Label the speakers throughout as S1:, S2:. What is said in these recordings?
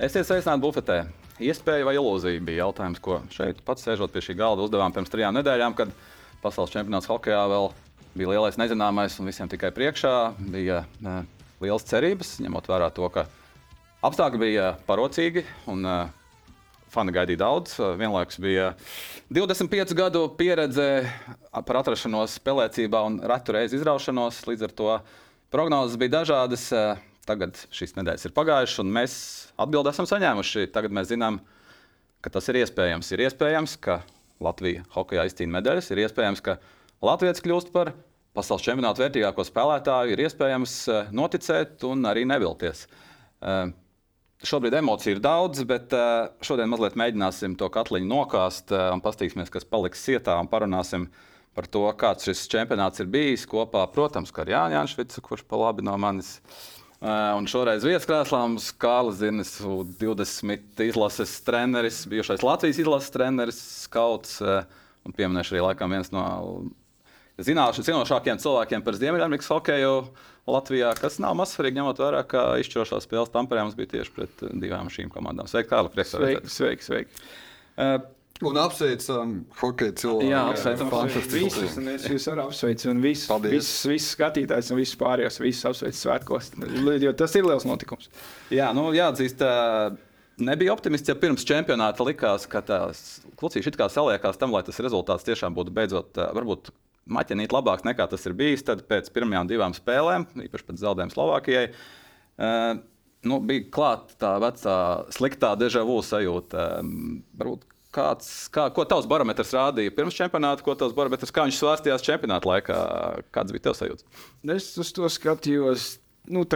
S1: Esiet sveicināti bufetē. Iespēja vai ilūzija bija jautājums, ko šeit pats sēžot pie šī galda uzdevām pirms trijām nedēļām, kad pasaules čempionāts hokeja vēl bija lielais nezināmais un visiem tikai priekšā. Bija ne, liels cerības, ņemot vērā to, ka apstākļi bija parocīgi un uh, fani gaidīja daudz. Vienlaikus bija 25 gadu pieredze par atrašanos spēlēcībā un retu reizi izraušanos. Līdz ar to prognozes bija dažādas. Tagad šīs nedēļas ir pagājušas, un mēs atbildi esam saņēmuši. Tagad mēs zinām, ka tas ir iespējams. Ir iespējams, ka Latvija hokeja izcīna medaļas, ir iespējams, ka Latvijas kļūst par pasaules čempionāta vērtīgāko spēlētāju, ir iespējams noticēt un arī nevilties. Šobrīd emociju ir daudz, bet šodien mazliet mēģināsim to katliņu nokāst un paskatīsimies, kas paliks sietā un parunāsim par to, kāds šis čempionāts ir bijis kopā, protams, ar Jānis Janšvicu, kurš pa labi no manis. Un šoreiz vieskrēslā mums Kārlis Zirnis, 20 izlases treneris, bijušais Latvijas izlases treneris, skauts un pieminēšu arī laikam viens no zinošākajiem cilvēkiem par Ziemeļamerikas hokeju Latvijā, kas nav mazsvarīgi, ņemot vērā, ka izšķirošā spēles Tamperē mums bija tieši pret divām šīm komandām. Sveiki, Kārli!
S2: Sveiki, sveiki, sveiki. Uh, Un apsveicam hokeja cilvēku.
S1: Jā, apsveicam
S2: visus. Es jūs arī apsveicu. Un visus, visus, visus skatītājus un visus pārējos visus apsveicu svētkos. Jo tas ir liels notikums.
S1: Jā, nu jāatzīst. Nebija optimists, ja pirms čempionāta likās, ka tās klucīši it kā saliekās tam, lai tas rezultāts tiešām būtu beidzot varbūt maķenīt labāks nekā tas ir bijis. Tad pēc pirmajām divām spēlēm, īpaši pēc zaudējuma Slovākijai, uh, nu, bija klāta tā vecā sliktā deja vu sajūta. Um, varbūt kāds, kā, ko tavs barometrs rādīja pirms čempionāta, ko tavs barometrs, kā viņš svārstījās čempionāta laikā? Kāds bija tavs sajūta?
S2: Es uz to skatījos nu,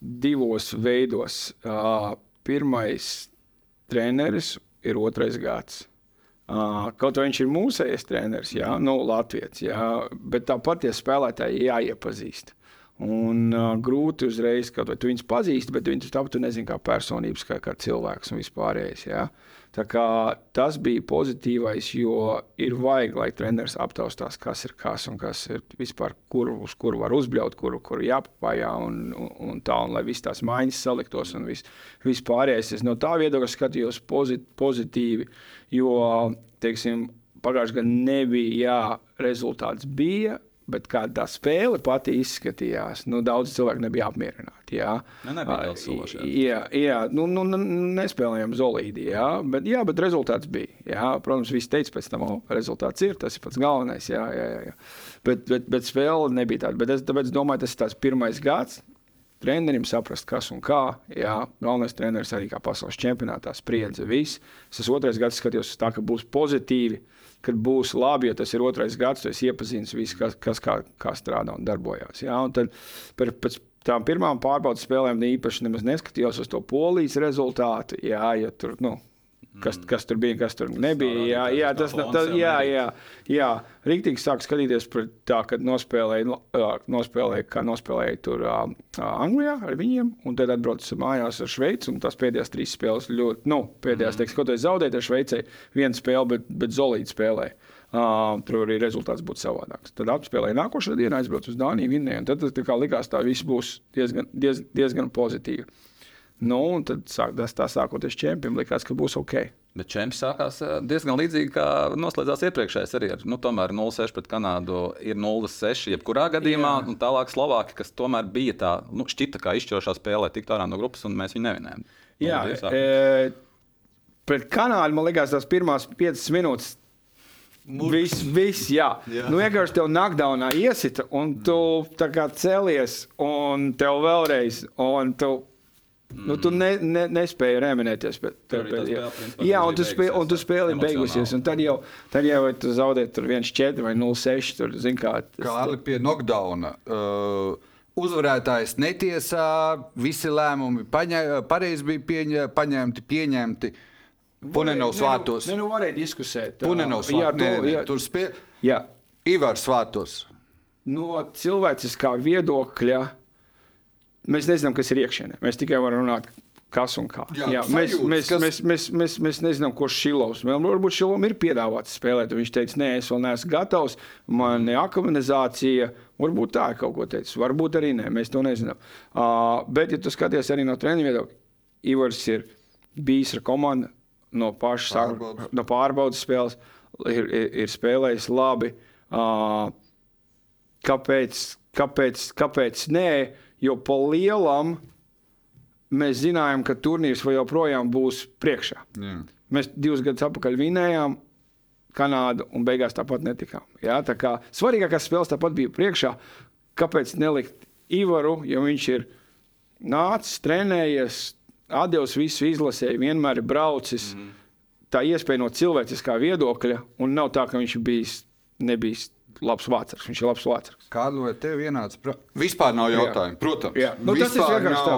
S2: divos veidos. Uh, pirmais treneris ir otrais gads. Kaut arī viņš ir mūsējais treneris, jā, nu, Latvijas, jā, bet tāpat tie spēlētāji jāiepazīst. Un uh, grūti uzreiz, kad tu viņus pazīsti, bet viņus tāpat nezini kā personības, kā, kā cilvēks un vispārējais. Ja? Tā kā tas bija pozitīvais, jo ir vajag, lai treneris aptaustās, kas ir kas un kas ir vispār, kur, uz kuru var uzbļaut, kuru, kuru jāpapājā un, un, un tā, un lai viss tās maiņas saliktos un viss vis pārējais. Es no tā viedokļa skatījos pozit, pozitīvi, jo, teiksim, pagājušajā gadā nebija, jā, rezultāts bija, Bet kā tā spēle pati izskatījās, nu, daudz cilvēku nebija apmierināti. Jā,
S1: ne, nu, nebija
S2: uh, jā, jā nu, nu, nespēlējām zelīdi, jā, bet, jā, bet rezultāts bija. Jā. Protams, viss teica, pēc tam, rezultāts ir tas ir pats galvenais. Jā, jā, jā. Bet, bet, bet spēle nebija tāda. Bet es, tāpēc domāju, tas ir tas pirmais gads. Trenerim saprast, kas un kā. Jā, galvenais treneris arī kā pasaules čempionātā spriedza viss. Es otrais gads skatījos tā, ka būs pozitīvi. Kad būs labi, jo tas ir otrais gads, tu iepazīstināts visu, kas, kas kā, kā strādā un darbojas. Ja? Un tad pēc tām pirmām pārbaudas spēlēm īpaši neskatījos uz to polijas rezultātu. Jā, ja tur, nu, kas, mm. kas tur bija, kas tur nebija. Jā, jā, tas, tas, jā, jā, jā. Rīktīgi sāk skatīties par tā, kad nospēlēja, nospēlēja, kā nospēlēja tur uh, Anglijā ar viņiem, un tad atbrauc mājās ar Šveici, un tās pēdējās trīs spēles ļoti, nu, pēdējās, mm. teiks, kaut vai zaudēt ar Šveicē vienu spēli, bet, bet Zolīti spēlēja. Uh, tur arī rezultāts būtu savādāks. Tad apspēlēja nākošā dienā, aizbraucu uz Dāniju, vinnēju, un tad kā likās, tā viss būs diezgan, diez, diezgan pozitīvi. Nu, un tad sāk, tas tā sākoties čempionam, likās, ka būs ok.
S1: Bet čempions sākās eh, diezgan līdzīgi, kā noslēdzās iepriekšējais. Arī ar nu, 0,6 pret Kanādu ir 0,6 jebkurā gadījumā. Jā. Un tālāk Slovākija, kas tomēr bija tā, nu, šķita kā izšķirošā spēlē, tiktu ārā no grupas, un mēs viņu nevinējām.
S2: Jā, e, pret Kanādu man liekas, tās pirmās 5 minūtes Viss, vis, jā. jā. Nu, vienkārši tev knockdownā iesita, un tu cēlies, un tev vēlreiz, un tu Mm. Nu, tu ne, ne, nespēji reminēties. Bet,
S1: bet, bet, jā,
S2: jā un tu, spēli, un tu spēli ir beigusies. Tad jau, tad jau tu zaudē 1-4 vai 0-6. Tur, zin, kā,
S3: tas, kā arī pie knockdowna. Uh, Uzvarētājs netiesā, visi lēmumi pareizi bija pieņa, paņemti, pieņemti. Punenovs vārtos.
S2: Ne, nu varēja diskusēt.
S3: Punenovs vārtos. Tur spēlē. Ivars vārtos.
S2: No cilvēciskā viedokļa Mēs nezinām, kas ir iekšienē. Mēs tikai varam runāt, kas un kā. Jā, Jā, mēs, sajūtas, mēs, kas... mēs, mēs, mēs, mēs nezinām, ko Šilovs. Varbūt Šilovam ir piedāvāts spēlēt. Viņš teica, nē, es vēl neesmu gatavs, man ir akmenizācija. Varbūt tā ir kaut ko teicis, varbūt arī nē, mēs to nezinām. Uh, bet, ja tu skaties arī no treniņa viedokļa, Ivars ir bijis ar komandu no paša sākuma,
S3: Pārbaudas.
S2: no pārbaudas spēles, ir, ir, ir spēlējis labi. Uh, kāpēc, kāpēc, kāpēc nē? Jo pa lielam mēs zinājām, ka turnīrs joprojām būs priekšā.
S3: Jā.
S2: Mēs divus gadus atpakaļ vinējām Kanādu un beigās tāpat netikām. Jā, tā kā svarīgākās spēles tāpat bija priekšā. Kāpēc nelikt Ivaru, ja viņš ir nācis, trenējies, atdevis visu izlasēju, vienmēr ir braucis. Mm -hmm. Tā iespēja no cilvēciskā viedokļa, un nav tā, ka viņš bijis, nebijis labs vācars. Viņš ir labs vācars.
S3: Kādu vai tev vienāds? Pra... Vispār nav jautājumu, protams.
S2: Jā. Nu, tas ir vienkārši tā.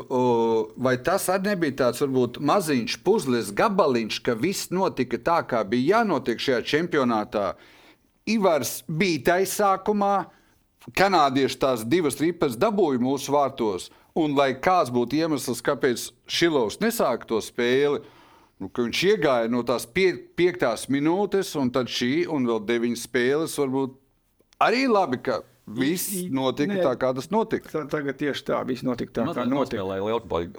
S3: O, vai tas arī nebija tāds varbūt maziņš puzles gabaliņš, ka viss notika tā, kā bija jānotiek šajā čempionātā? Ivars bija taisākumā, kanādieši tās divas ripas dabūja mūsu vārtos, un lai kāds būtu iemesls, kāpēc Šilovs nesāka to spēli, nu, viņš iegāja no tās pie, piektās minūtes, un tad šī un vēl deviņas spēles varbūt arī labi, ka viss notika
S2: nē.
S3: tā, kā tas notika.
S2: Tā, tagad tieši tā viss notika tā, kā
S1: Mazliet
S2: notika.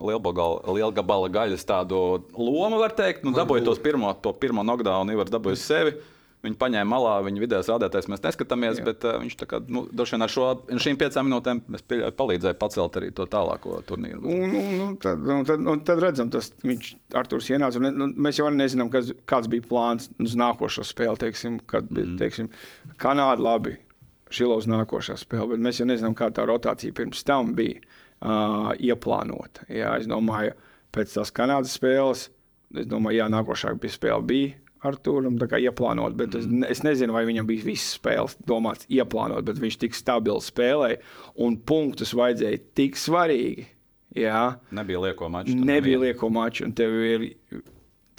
S1: lielgabala, lielgabala gaļas tādu lomu, var teikt. Nu, dabūja tos pirmo, to pirmo knockdown, Ivars dabūja uz sevi. Viņu paņēma malā, viņa vidējais rādītājs mēs neskatāmies,
S2: Jā.
S1: bet uh, viņš tā kā, nu, droši vien ar šo, šīm piecām minūtēm palīdzēja pacelt arī to tālāko turnīru.
S2: Un, un, un, tad, un, tad, un tad redzam, tas viņš Arthurs ienāca. Un, nu, mēs jau nezinām, kas, kāds bija plāns uz nākošo spēli. Teiksim, kad bija mm. teiksim, Kanāda labi, Šilo uz nākošā spēle, bet mēs jau nezinām, kā tā rotācija pirms tam bija uh, ieplānota. Jā, es domāju, pēc tās Kanādas spēles, es domāju, jā, nākošā spēle bija. Arturam tā kā ieplānot, bet es, es nezinu, vai viņam bija visas spēles domāts ieplānot, bet viņš tik stabili spēlēja un punktus vajadzēja tik svarīgi. Jā,
S1: Nebija lieko maču.
S2: nebija lieko maču, un tev ir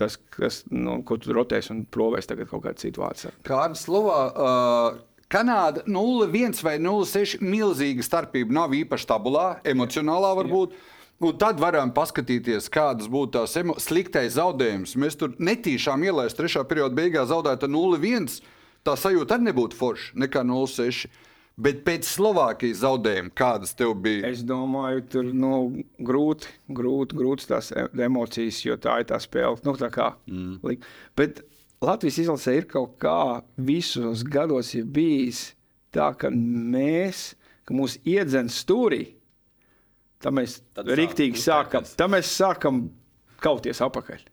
S2: tas, kas, nu, ko tu rotēsi un provēsi tagad kaut kādu citu vārdu.
S3: Kāda slovā? Uh, Kanāda 0,1 vai 0,6 milzīga starpība nav īpaši tabulā, emocionālā varbūt. Un tad varam paskatīties, kādas būtu tās emo- sliktais zaudējums. Mēs tur netīšām ielaistām trešā perioda beigās zaudēt 0,1. Tā sajūta arī nebūtu forša nekā 0,6. Bet pēc Slovākijas zaudējuma, kādas tev bija?
S2: Es domāju, tur nu, grūti, grūti, grūti tās e- emocijas, jo tā ir tā spēle. Nu, tā kā, mm. Bet Latvijas izlasē ir kaut kā visos gados ir bijis tā, ka mēs, ka mūs iedzen stūrī, tad mēs
S1: Tad sāk
S2: rīktīgi sākam,
S1: uztērties.
S2: tad mēs sākam kauties apakaļ.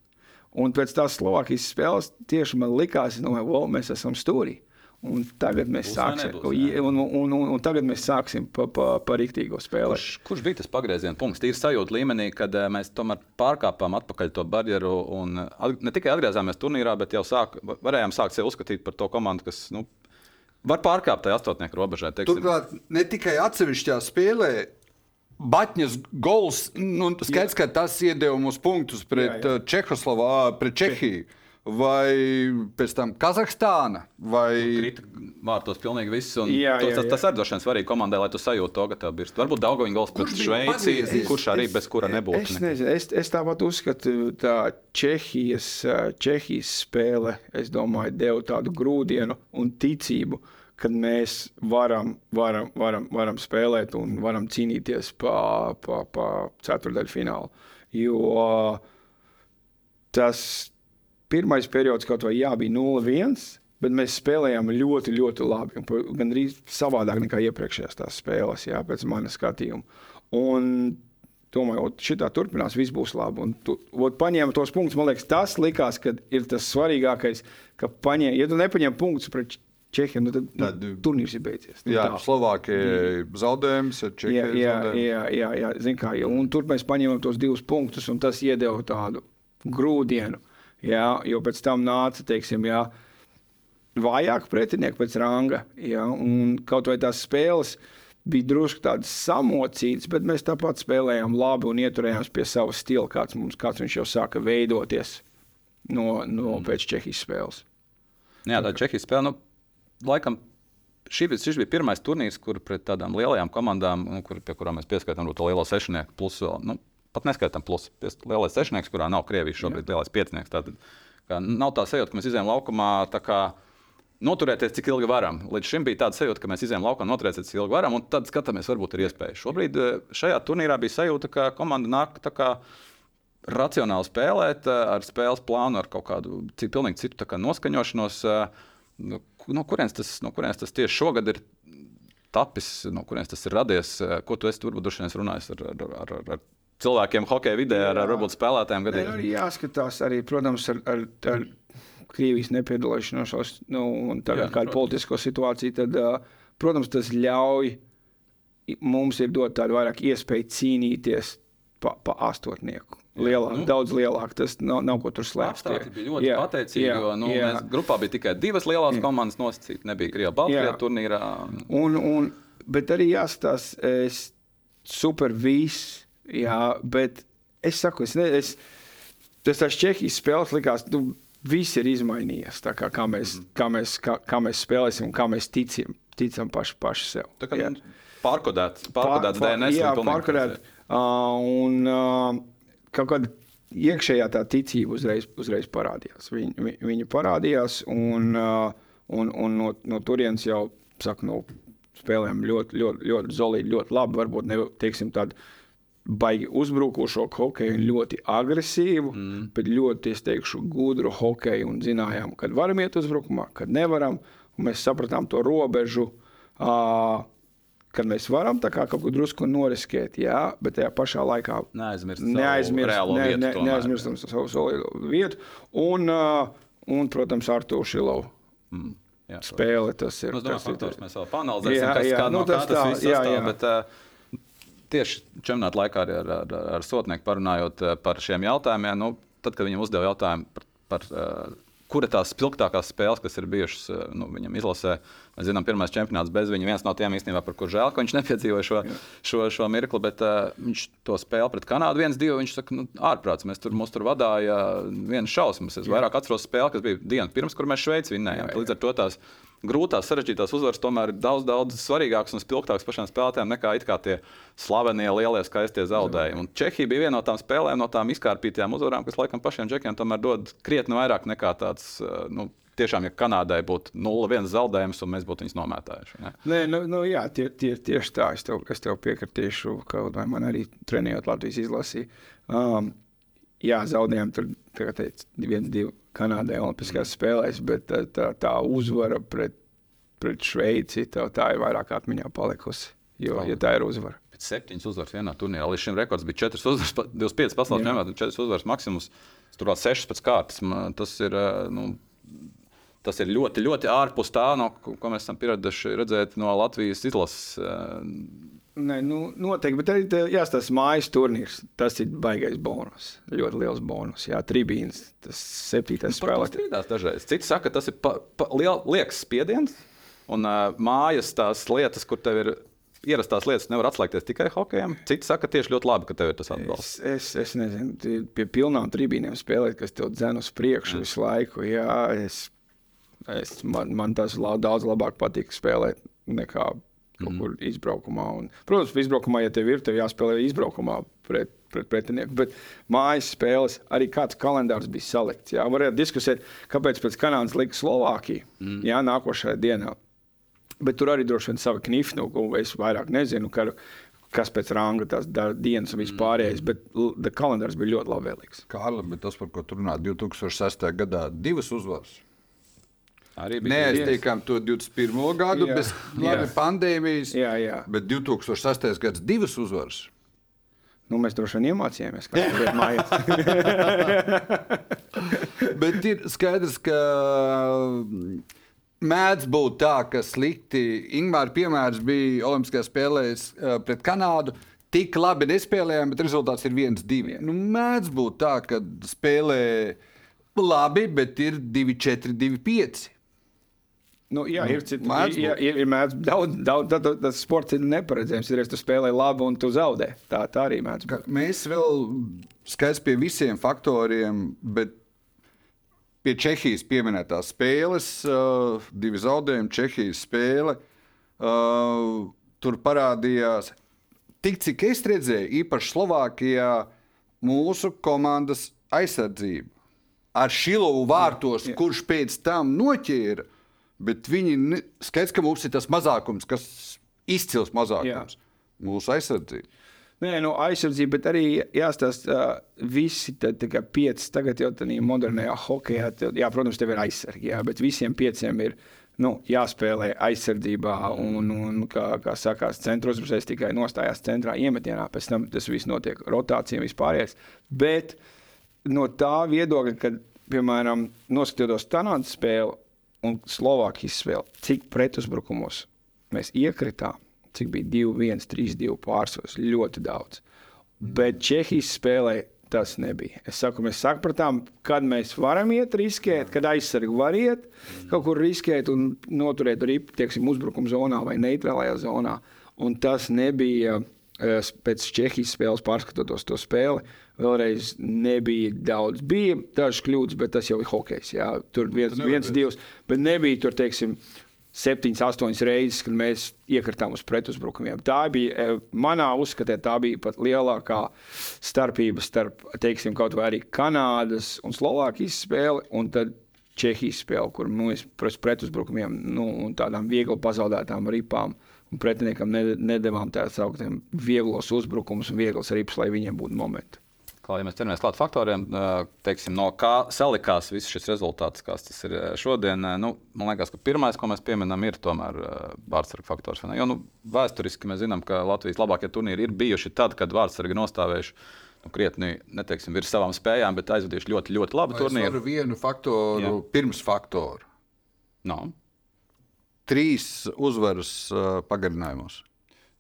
S2: Un pēc tās Slovākijas spēles tieši man likās, ka no, mēs esam stūrī. Un tagad mēs
S1: Būs
S2: sāksim,
S1: nebūs,
S2: un, un, un, un tagad mēs sāksim pa, pa, pa rīktīgo spēli.
S1: Kurš, kurš bija tas pagrieziena punkts? Tīri sajūta līmenī, kad eh, mēs tomēr pārkāpām atpakaļ to barjeru. Un, eh, at- ne tikai atgriezāmies turnīrā, bet jau sāk, varējām sākt sevi uzskatīt par to komandu, kas nu, var pārkāpt tajā astotnieku robežā. teiksim.
S3: Turklāt ne tikai atsevišķā spēlē. Batņas gols, nu, skaidrs, ka tas iedeva mums punktus pret
S2: Jā, jā.
S3: Čehoslovākiju, pret Čehiju, vai pēc tam Kazahstāna, vai
S1: Krita vārtos pilnīgi viss. un
S2: Jā,
S1: to-
S2: jā,
S1: tas,
S2: jā.
S1: tas arī droši vien svarīgi komandai, lai tu sajūtu to, ka tev ir. Varbūt Daugoviņa gols pret Šveici, kurš arī bez kura nebūtu.
S2: Es, nezinu, es, es tāpat uzskatu, ka Čehijas, ā, Čehijas spēle, es domāju, deva tādu grūdienu un ticību, ka mēs varam, varam, varam, varam spēlēt un varam cīnīties pa, pa, pa ceturdaļu finālu. Jo tas pirmais periods kaut vai jā, bija 0-1. Bet mēs spēlējām ļoti, ļoti labi. Gan arī savādāk nekā iepriekšējās tās spēles, jā, pēc manas skatījuma. Un domāju, ka šī turpinās, viss būs labi. Un tu ot, paņēma tos punktus. Man liekas, tas likās, ka ir tas svarīgākais, ka paņēma, ja tu nepaņem punktus pret Čehiju, nu tad,
S3: Tad-
S2: nu, turnīrs ir beidzies. Nu,
S3: jā,
S2: tā.
S3: Slovākija zaudējums, ar
S2: Jā, jā, jā, jā, jā zin kā, ja, un tur mēs paņēmām tos divus punktus, un tas iedeva tādu grūdienu. Jā, jo pēc tam nāca, teiksim, jā, vājāk pretinieki pēc ranga. Jā, un kaut vai tās spēles bija drusku tādas samocītas, bet mēs tāpat spēlējām labi un ieturējāmies pie sava stila, kāds, mums, kāds viņš jau sāka veidoties no, no pēc Čehijas spēles.
S1: Jā, tā Čehijas spēle. Nu, laikam, šī bija, šis bija pirmais turnīrs, kur pret tādām lielajām komandām, nu, kur, pie kurām mēs pieskaitām to lielo sešnieku, plus vēl. Nu, Pat neskaitām, plus lielais sešnieks, kurā nav Krievijas šobrīd Jā. lielais piecinieks. Tātad, nav tā sajūta, ka mēs izējām laukumā noturēties, cik ilgi varam. Līdz šim bija tāda sajūta, ka mēs izējām laukumā, noturēties, cik ilgi varam, un tad skatāmies, varbūt ir iespēja. Šobrīd eh, šajā turnīrā bija sajūta, ka komanda nāk tā kā racionāli spēlēt, ar spēles plānu, ar kaut kādu pilnīgi citu noskaņošanos. No, kurienes tas, no kurienes tas tieši šogad ir tapis, no kurienes tas ir radies? Ko tu esi turbūt droši vien runājis ar, ar, ar, ar, ar cilvēkiem, hokeja vidē, ar, ar varbūt spēlētājiem?
S2: Gadiem? Arī jāskatās, arī, protams, ar, ar, ar Krievijas nepiedalīšanos nu, un tagad Jā, kādu protams. politisko situāciju, tad, protams, tas ļauj mums ir dot tādu vairāk iespēju cīnīties pa, pa astotnieku. Lielāk, nu, daudz lielāk. Tas nav, nav ko tur slēpt.
S1: Tā bija ļoti jā, pateicīga. Jā, jo, nu, jā. Mēs grupā bija tikai divas lielās jā. komandas nosacītas. Nebija Krievijas Baltkrievijas turnīrā.
S2: Un, un, bet arī jāstāsta, es super viss, jā, bet es saku, es, ne, es tas tās Čehijas spēles likās. Nu, Viss ir izmainījies. Kā, kā, mēs, mm. kā, mēs, kā, kā mēs spēlēsim un kā mēs ticam, ticam paši, paši sev.
S1: Tā kā pārkodēts, pārkodēts Pār, DNS.
S2: Jā, pārkodēts. Uh, un uh, kaut kāda iekšējā tā ticība uzreiz, uzreiz parādījās. Viņa, vi, viņa parādījās, un, uh, un, un no, no turienes jau saka, no spēlēm ļoti, ļoti, ļoti zelīgi, ļoti labi. Varbūt ne teiksim, tādu baigi uzbrukošo hokeju, ļoti agresīvu, mm. bet ļoti, es teikšu, gudru hokeju. Un zinājām, kad varam iet uzbrukumā, kad nevaram. Mēs sapratām to robežu. Uh, kad mēs varam kā, kaut ko drusku noriskēt, jā, bet tajā pašā laikā
S1: neaizmirstam neaizmirst, ne, ne,
S2: neaizmirstam savu, savu vietu. Un, uh, un protams, ar to Šilovu. Mm. Jā, Spēle tas ir.
S1: Es domāju, ka mēs vēl panelizēsim, jā, kas jā, nu, no tas, tā, tas jā, jā. Bet, uh, tieši čempionāta laikā arī ar, ar, ar Sotnieku parunājot uh, par šiem jautājumiem, nu, tad, kad viņam uzdeva jautājumu par, par uh, kura tās spilgtākās spēles, kas ir bijušas nu, viņam izlasē. Mēs zinām, pirmais čempionāts bez viņa. Viens no tiem īstenībā, par kur žēl, ka viņš nepiedzīvoja šo, šo, šo mirkli, bet uh, viņš to spēli pret Kanādu viens, divi. Viņš saka, nu, ārprāts, mēs tur, mums tur vadīja viens šausmas. Es vairāk atceros spēli, kas bija diena pirms, kur mēs Šveici vinnējām. Līdz ar to tās grūtās, sarežģītās uzvaras tomēr ir daudz, daudz svarīgākas un spilgtākas pašiem spēlētājiem nekā tie slavenie, lielie, skaistie zaudējumi. Un Čehija bija viena no tām spēlēm, no tām izkārpītajām uzvarām, kas laikam pašiem džekiem tomēr dod krietni vairāk nekā tāds. Eh, nu, Tiešām, ja Kanādai būtu 0-1 zaudējums, un mēs būtu viņus nomētājuši. Ne?
S2: Nē, nu, nu, jā, tie, tie, tieši tā. Es tev, es tev piekritīšu, vai man arī trenējot Latvijas izlasī. Um, jā, zaudējām tur, kā viens, divi Kanādai Olimpiskajās spēlēs, bet tā, tā, tā uzvara pret, pret Šveici tā, tā ir vairāk atmiņā palikusi. Jo, ja tā ir uzvara.
S1: Septiņas uzvaras vienā turnīrā. Līdz šim rekords bija 4 uzvaras, 25 pasaules čempionātā, 4 uzvaras maksimums. Tur vēl 6 pēc kārtas. Tas ir, nu, tas ir ļoti, ļoti ārpus tā, no, ko mēs esam pieraduši redzēt no Latvijas izlases
S2: Nē, nu, noteikti, bet arī jāstāsta mājas turnīrs. Tas ir baisais bonus. Ļoti liels bonus. Jā, tribīns, tas septītais nu,
S1: spēlētājs. Dažreiz citi saka, ka tas ir pa, pa, liel, liekas spiediens. Un uh, mājas tās lietas, kur tev ir ierastās lietas, nevar atslēgties tikai hokejam. Citi saka, tieši ļoti labi, ka tev ir tas atbalsts.
S2: Es, es, es nezinu, pie pilnām tribīniem spēlēt, kas tev dzen uz priekšu jā. visu laiku. Jā, es, es, man, man tas daudz labāk patīk spēlēt nekā kaut mm. kur izbraukumā. Un, protams, izbraukumā, ja tev ir, tev jāspēlē izbraukumā pret, pret pretinieku. Bet mājas spēles arī kāds kalendārs bija salikts. Jā, varētu diskusēt, kāpēc pēc Kanādas lika Slovākija mm. jā, nākošajā dienā. Bet tur arī droši vien sava knifa, nu, ko es vairāk nezinu. Ka, kas pēc ranga tās dienas un vispārējais, mm. bet kalendārs bija ļoti labvēlīgs.
S3: Kārli, bet tas, par ko tur runā, 2006. gadā divas uzvaras.
S2: Arī bija
S3: neaiztiekām to 21. gadu jā, bez labi, jā. pandēmijas,
S2: jā, jā.
S3: bet 2008. gads divas uzvaras.
S2: Nu, mēs droši vien iemācījāmies, kā tas ir mājās.
S3: bet ir skaidrs, ka mēdz būt tā, ka slikti. Ingūna piemērs bija Olimpiskajās spēlēs pret Kanādu. Tik labi nespēlējām, bet rezultāts ir viens, divi. Nu, mēdz būt tā, ka spēlē labi, bet ir 2, 4, 2, 5.
S2: Nu, jā, nu, ir citi līnijas. Ir, ir, ir mēdz, daudz, daudz, daudz, tas sports ir neparedzējams. Ir, tu spēlē labi un tu zaudē. Tā, tā arī mēdz būt.
S3: Mēs vēl skaidrs pie visiem faktoriem, bet pie Čehijas pieminētās spēles, uh, divi zaudējumi, Čehijas spēle. Uh, tur parādījās, tik cik es redzēju, īpaši Slovākijā, mūsu komandas aizsardzība. Ar Šilovu vārtos, jā, jā. kurš pēc tam noķēra Bet viņi skaidrs, ka mums ir tas mazākums, kas izcils mazākums. Jā. Mūsu aizsardzība.
S2: Nē, nu, aizsardzība, bet arī jāstāsta, uh, visi tad, tā kā pieci tagad jau tādā modernajā hokeja, jā, protams, tev ir aizsargi, jā, bet visiem pieciem ir nu, jāspēlē aizsardzībā. Un, un kā, kā sakās, centros uzreiz tikai nostājās centrā iemetienā, pēc tam tas viss notiek rotācija un vispārējais. Bet no tā viedokļa, kad, piemēram, noskatoties Tanādas spēli un Slovākijas spēli, cik pretuzbrukumos mēs iekritām cik bija 2, 1, 3, 2 pārsvars. Ļoti daudz. Bet Čehijas spēlē tas nebija. Es saku, mēs sapratām, kad mēs varam iet, riskēt, kad aizsargi var iet, kaut kur riskēt un noturēt ripu, teiksim, uzbrukuma zonā vai neitrālajā zonā. Un tas nebija eh, pēc Čehijas spēles, pārskatot to spēli. Vēlreiz nebija daudz. Bija dažs kļūdas, bet tas jau ir hokejs. Jā. Tur viens, viens divs, bet nebija tur, teiksim, septiņas, astoņas reizes, kad mēs iekritām uz pretuzbrukumiem. Tā bija, e, manā uzskatē, tā bija pat lielākā starpība starp, teiksim, kaut vai arī Kanādas un Slovākijas spēli, un tad Čehijas spēli, kur mēs pretuzbrukumiem nu, un tādām viegli pazaudētām ripām un pretiniekam nedavām tādus sauktiem vieglos uzbrukumus un vieglas ripas, lai viņiem būtu momenti
S1: ja mēs ķeramies klāt faktoriem, teiksim, no kā salikās viss šis rezultāts, kāds tas ir šodien. Nu, man liekas, ka pirmais, ko mēs pieminam, ir tomēr vārdsargu faktors. Jo nu, vēsturiski mēs zinām, ka Latvijas labākie turnīri ir bijuši tad, kad vārdsargi nostāvējuši. Nu, krietni, neteiksim, virs savām spējām, bet aizvadījuši ļoti, ļoti labu Vai turnīru.
S3: Ar vienu faktoru, Jā. pirms faktoru.
S1: No.
S3: Trīs uzvaras uh, pagarinājumos.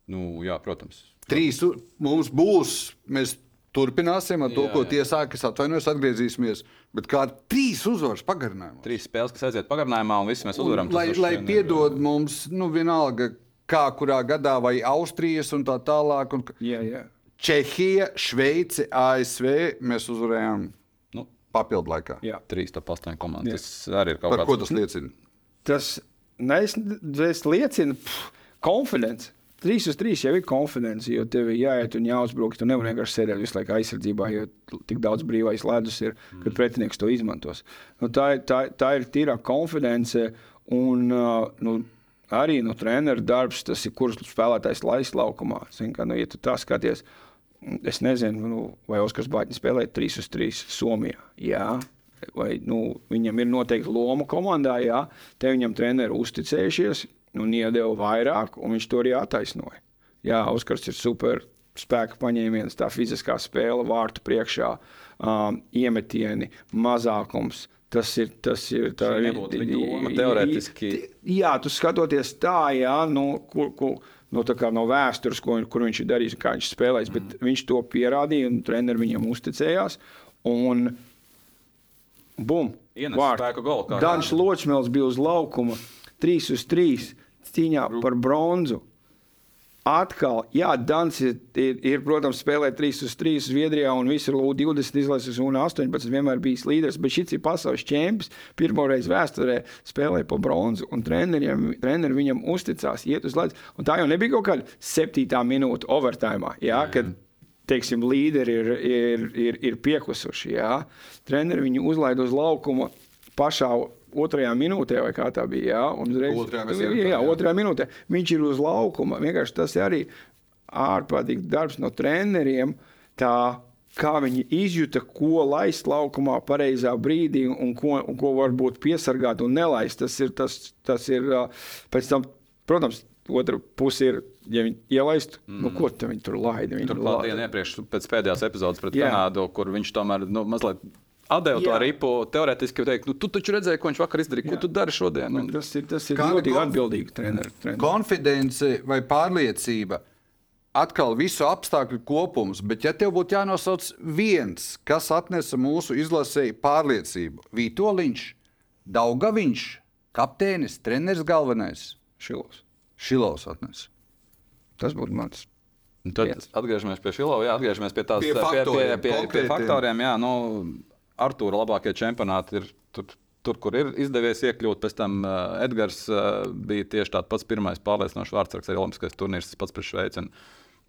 S1: Nu, jā, protams.
S3: Trīs mums būs. Mēs Turpināsim ar to, jā, ko tie sāk. Es atvainojos, atgriezīsimies. Bet kā trīs uzvaras pagarinājumā?
S1: Trīs spēles, kas aiziet pagarinājumā, un visi mēs uzvaram.
S3: Un, lai, lai piedod ir... mums, nu, vienalga, kā kurā gadā, vai Austrijas un tā tālāk. Un...
S2: Jā, jā.
S3: Čehija, Šveice, ASV mēs uzvarējām nu, papildu laikā.
S1: Jā, trīs top 8 komandas. Tas arī ir kaut
S3: kas
S1: tāds.
S3: Par ko tas liecina?
S2: Tas nes, liecina konfidenci. 3 uz 3 jau ir konfidence, jo tev ir jāiet un jāuzbruk. Tu nevari vienkārši sēdēt visu laiku aizsardzībā, jo tik daudz brīvais ledus ir, kad pretinieks to izmantos. Nu, tā, ir, tā, tā ir tīrā konfidence. Un, nu, arī nu, treneru darbs, tas ir kurš spēlētājs laist laukumā. Zin, ka, nu, ja tu tā skaties, es nezinu, nu, vai Oskars Bāķis spēlē 3 uz 3 Somijā. Jā. Vai, nu, viņam ir noteikti loma komandā, jā, te viņam treneri uzticējušies, un iedeva vairāk, un viņš to arī attaisnoja. Jā, Oskars ir super spēka paņēmiens, tā fiziskā spēle, vārtu priekšā, um, iemetieni, mazākums. Tas ir tas, ir tā
S1: līnija. Teorētiski.
S2: Jā, tu skatoties tā, jā, nu, kur, kur, no, nu, no vēstures, ko, kur viņš ir darījis, kā viņš spēlējis. Bet mm. viņš to pierādīja, un treneris viņam uzticējās. Un, bum! Daņš Ločmēls bija uz laukuma 3 uz 3 cīņā par bronzu. Atkal, jā, Dans ir, ir, ir protams, spēlējis 3 uz 3 Zviedrijā un visur U20 izlases un 18 vienmēr bijis līderis, bet šis ir pasaules čempions. Pirmoreiz vēsturē spēlēja pa bronzu, un treneri viņam uzticās, iet uz. Un tā jau nebija kaut kāda septītā minūte overtime, jā, kad teiksim, līderi ir, ir, ir, ir pieklusuši. Jā. Treneri viņu uzlaid uz laukuma pašā otrajā minūtē, vai kā tā bija. Jā, uzreiz,
S3: otrajā,
S2: jā, jā, otrajā minūtē viņš ir uz laukuma. Vienkārši tas ir arī ārprātīgs darbs no treneriem. Tā, kā viņi izjūta, ko laist laukumā pareizā brīdī un ko, un ko varbūt piesargāt un nelaist. Tas ir, tas, tas ir pēc tam, protams, otra puse ir, ja viņi ielaistu, mm. nu, ko viņi tur laida.
S1: Turklāt dienā iepriekš, pēc pēdējās epizodes pret Jā. Kanādu, kur viņš tomēr nu, mazliet Atdevu to ripu, teorētiski teikt, nu, tu taču redzēji, ko viņš vakar izdarīja. Ko tu dari šodien? Un...
S2: Tas ir, tas ir ļoti atbildīgi treneris. Trener.
S3: Konfidence vai pārliecība. Atkal visu apstākļu kopums, bet ja tev būtu jānosauc viens, kas atnesa mūsu izlasēji pārliecību, Vitoļņš, Daugaviņš, kapteinis, treneris galvenais.
S2: Šilovs.
S3: Šilovs atnesa.
S2: Tas būtu mans.
S1: Tad viens. atgriežamies pie Šilova, jā, atgriežamies pie tās pie faktoriem. Pie, pie, pie, pie faktoriem jā, nu, Artūra labākie čempionāti ir tur, tur, kur ir izdevies iekļūt. Pēc tam uh, Edgars uh, bija tieši tāds pats pirmais pārliecinošs vārdsargs, arī Olimpiskais turnīrs, tas pats pret Šveici. Un,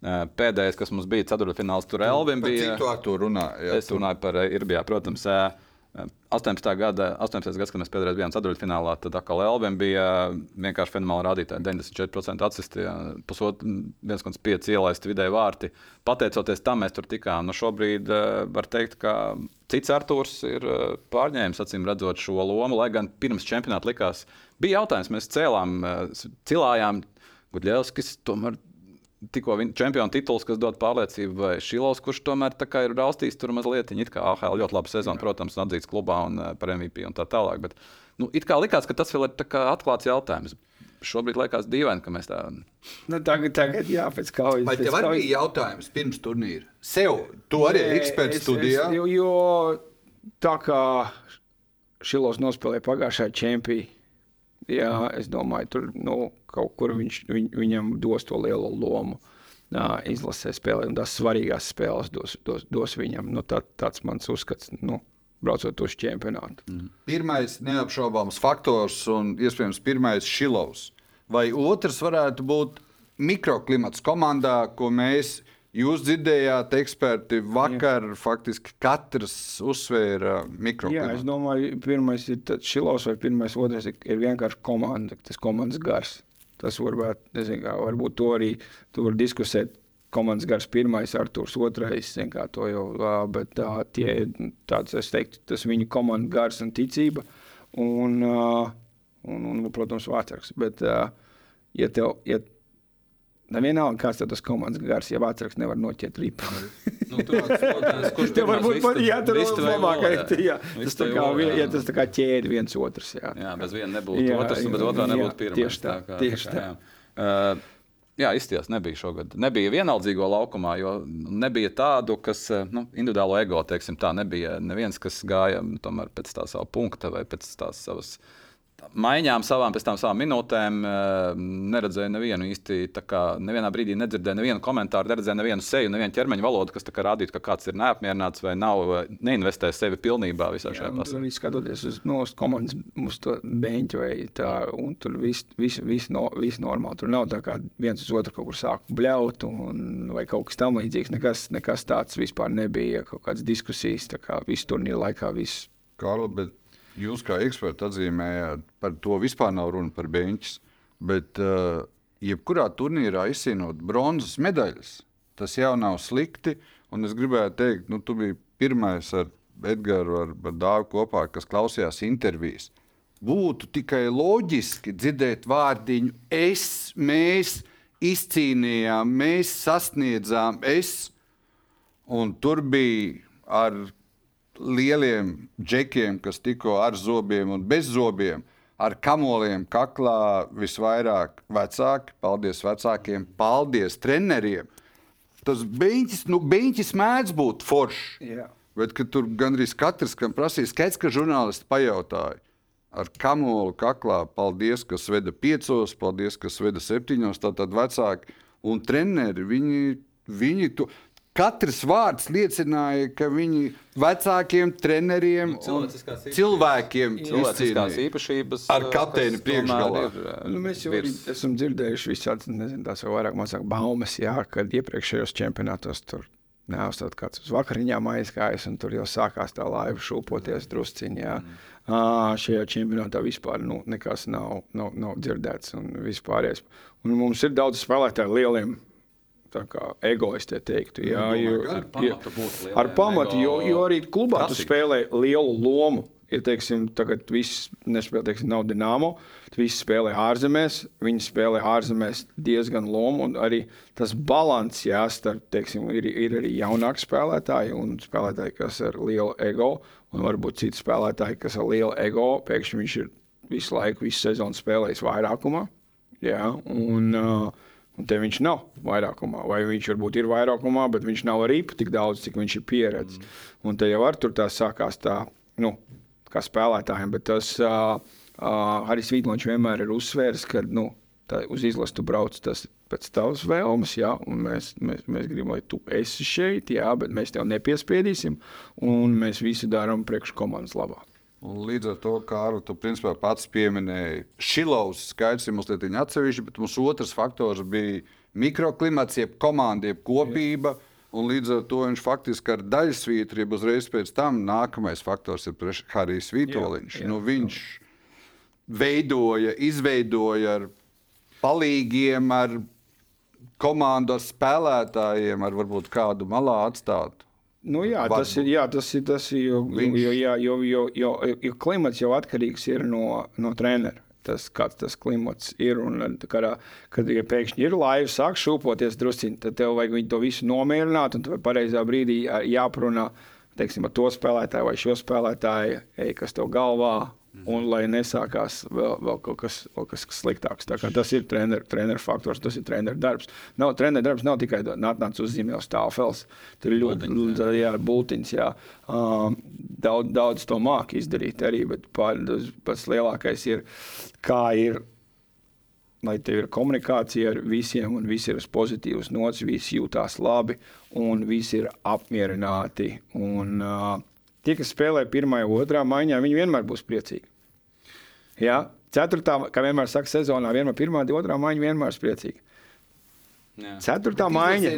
S1: uh, Pēdējais, kas mums bija ceturtfināls, tur Elvim bija.
S3: Cik tu ar to runā? Jā,
S1: es runāju par Irbijā, protams. Uh, 18. gada, 18. gads, kad mēs pēdējais bijām ceturtfinālā, tad atkal Elvim bija vienkārši fenomenāli rādītāji. 94% atsisti, pusotru 1,5 ielaist vidēji vārti. Pateicoties tam, mēs tur tikām. Nu, šobrīd var teikt, ka cits Arthurs ir pārņēmis acīm redzot šo lomu, lai gan pirms čempionāta likās, bija jautājums, mēs cēlām, cilājām. Gudļevskis tomēr tikko čempionu tituls, kas dod pārliecību, vai Šilovs, kurš tomēr ir raustījis tur mazliet. It kā AHL ļoti labi sezona, protams, atzīts klubā un eh, par MVP un tā tālāk. Bet, nu, it kā likās, ka tas vēl ir atklāts jautājums. Šobrīd liekas dīvaini, ka mēs tā.
S2: Nu, tagad, tagad, jā, pēc kaujas.
S3: Vai tev arī bija jautājums pirms turnīra? Sev, tu arī esi eksperts studijā.
S2: Es, jo, jo tā kā Šilovs nospēlēja pagājušajā čempionā Jā, es domāju, tur nu, kaut kur viņš, viņ, viņam dos to lielo lomu. Uh, izlasē spēlē, un tās svarīgās spēles dos, dos, dos viņam. Nu, tā, tāds mans uzskats, nu, braucot uz čempionātu. Mm.
S3: Pirmais neapšaubāms faktors un iespējams pirmais šilovs. Vai otrs varētu būt mikroklimats komandā, ko mēs Jūs dzirdējāt, eksperti vakar Jā. faktiski katrs uzsvēra mikrofonu.
S2: Jā, es domāju, pirmais ir šilovs vai pirmais, otrais ir vienkārši komanda, tas komandas gars. Tas varbūt, nezinu, kā, varbūt to arī tu var diskusēt. Komandas gars pirmais, Arthurs otrais, kā to jau, bet tā, tie, tāds, es teiktu, tas viņu komandas gars un ticība un, un, un, un protams, vārdsargs. Bet, ja tev, ja Nevienalga, kāds tas komandas gars, ja vācāks nevar noķert ripu.
S1: nu, kurš
S2: tev varbūt pat jātur labākais? Jā, tas tā kā, jā. Ja tas tā kā ķēdi viens otrs. Jā,
S1: jā bez viena nebūtu jā, otrs, un bez otrā nebūtu pirmais.
S2: Tieši tā, tā, kā, tieši tā.
S1: tā. Jā. Uh, Jā, izties nebija šogad. Nebija vienaldzīgo laukumā, jo nebija tādu, kas nu, individuālo ego, teiksim, tā nebija. Neviens, kas gāja tomēr pēc tā sava punkta vai pēc tās savas maiņām, savām, pēc tam savām minūtēm, eh, neredzēju nevienu īsti. Kā, nevienā brīdī nedzirdēju nevienu komentāru, neredzēju nevienu seju, nevienu ķermeņa valodu, kas rādītu, ka kāds ir neapmierināts vai nav neinvestējis sevi pilnībā visā šajā pasaulē.
S2: Arī skatoties uz no, komandas, uz to beņķu vai tā, un tur viss vis, vis, no, vis normāli. Tur nav tā kā viens uz otru kaut kur sāk bļaut un, vai kaut kas tam līdzīgs. Nekas, nekas tāds vispār nebija, kaut kādas diskusijas, tā kā visu turnīru laikā. Viss.
S3: Karl, bet Jūs kā eksperti atzīmējāt, par to vispār nav runa par beņķis. Bet, uh, jebkurā turnīrā izcīnot bronzas medaļas, tas jau nav slikti. Un es gribēju teikt, nu, tu biji pirmais ar Edgars, ar, ar Dāvu kopā, kas klausījās intervijas. Būtu tikai loģiski dzirdēt vārdiņu, es, mēs izcīnījām, mēs sasniedzām, es. Un tur bija ar lieliem džekiem, kas tikko ar zobiem un bez zobiem, ar kamoliem kaklā visvairāk vecāki. Paldies vecākiem, paldies treneriem. Tas beigts, nu, beigts mēdz būt foršs.
S2: Yeah.
S3: Bet tur gandrīz katrs, kam prasīja, skaidrs, ka žurnālisti pajautāja. Ar kamolu kaklā, paldies, kas veda piecos, paldies, kas veda septiņos. Tātad vecāki un treneri, viņi, viņi tu, Katrs vārds liecināja, ka viņi vecākiem treneriem
S1: nu, cilvēkiem, cilvēciskās īpašības
S3: ar kapteini priekšgalā.
S2: Nu, mēs jau virs... esam dzirdējuši visādas, nezinu, tās jau vairāk mazāk baumas, jā, kad iepriekšējos čempionātos tur neuzstāv kāds uz vakariņām aizgājis, un tur jau sākās tā laiva šūpoties drusciņā. Mm. Uh, šajā čempionātā vispār nu, nekas nav, nav, nav dzirdēts un vispārējais. Un mums ir daudz spēlētāju lieliem egoisti teiktu. Jā, jo,
S1: ar pamatu, jā,
S2: ar pamatu jo, jo arī klubā tu spēlē lielu lomu. Ja teiksim, tagad viss nespēlē, teiksim, nav dināmo, tad viss spēlē ārzemēs. Viņi spēlē ārzemēs diezgan lomu. Arī tas līdzsvars, jā, starp, teiksim, ir, ir arī jaunāki spēlētāji un spēlētāji, kas ir ar lielu ego, un varbūt citi spēlētāji, kas ar lielu ego. Pēkšņi viņš ir visu laiku, visu sezonu spēlējis vairākumā. Jā, un, uh, te viņš nav vairākumā, vai viņš varbūt ir vairākumā, bet viņš nav arī tik daudz, cik viņš ir pieredzējis. Mm. Un te jau ar tur tā sākās tā, nu, kā spēlētājiem, bet tas uh, uh, Harijs Vītlons vienmēr ir uzsvērs, ka nu, tā, uz izlasu tu brauc tas pēc tavas vēlmes, jā, un mēs, mēs, mēs gribam, lai tu esi šeit, jā, bet mēs tev nepiespiedīsim, un mēs visi darām priekš komandas labāk.
S3: Un līdz ar to, kā arī tu principā, pats pieminēji, Šilovs skaidrs ir lietiņa atsevišķi, bet mums otrs faktors bija mikroklimats, jeb komanda, jeb kopība. Jā. Un līdz ar to viņš faktiski ar daļsvītrību uzreiz pēc tam nākamais faktors ir Harijs Vitoļņš. Nu, viņš veidoja, izveidoja ar palīgiem, ar komandu, ar spēlētājiem, ar varbūt kādu malā atstāt.
S2: Nu, jā,
S3: Var
S2: tas ir, jā, tas ir, tas ir jo,
S3: Viņš-
S2: jo, jā, jo, jo, jo, jo klimats jau atkarīgs ir no, no treneru. Tas, kāds tas klimats ir. Un, tā kā, kad ja pēkšņi ir laiva, sāk šūpoties drusciņi, tad tev vajag to visu nomierināt. Un tev pareizā brīdī jā- jāparunā teiksim, ar to spēlētāju vai šo spēlētāju, ej, kas tev galvā. Un lai nesākās vēl, vēl kaut kas, vēl kas sliktāks. Tas ir treneru trener faktors, tas ir treneru darbs. Nav, treneru darbs nav tikai nāc uz zīmēs stāvfels. Tur ir ļoti
S1: Bultiņš,
S2: Tā, jā. Um, daudz, daudz to māki izdarīt arī, bet pats lielākais ir, kā ir, lai tev ir komunikācija ar visiem, un visi ir uz pozitīvas nots, visi jūtās labi, un visi ir apmierināti. Un, uh, tie, kas spēlē pirmā otrā maiņā, viņi vienmēr būs priecīgi. Jā, ceturtā, kā vienmēr saka, sezonā, vienmēr pirmā, otrā maiņa vienmēr ir priecīga.
S1: Jā.
S2: Ceturtā
S3: Bet
S2: maiņa.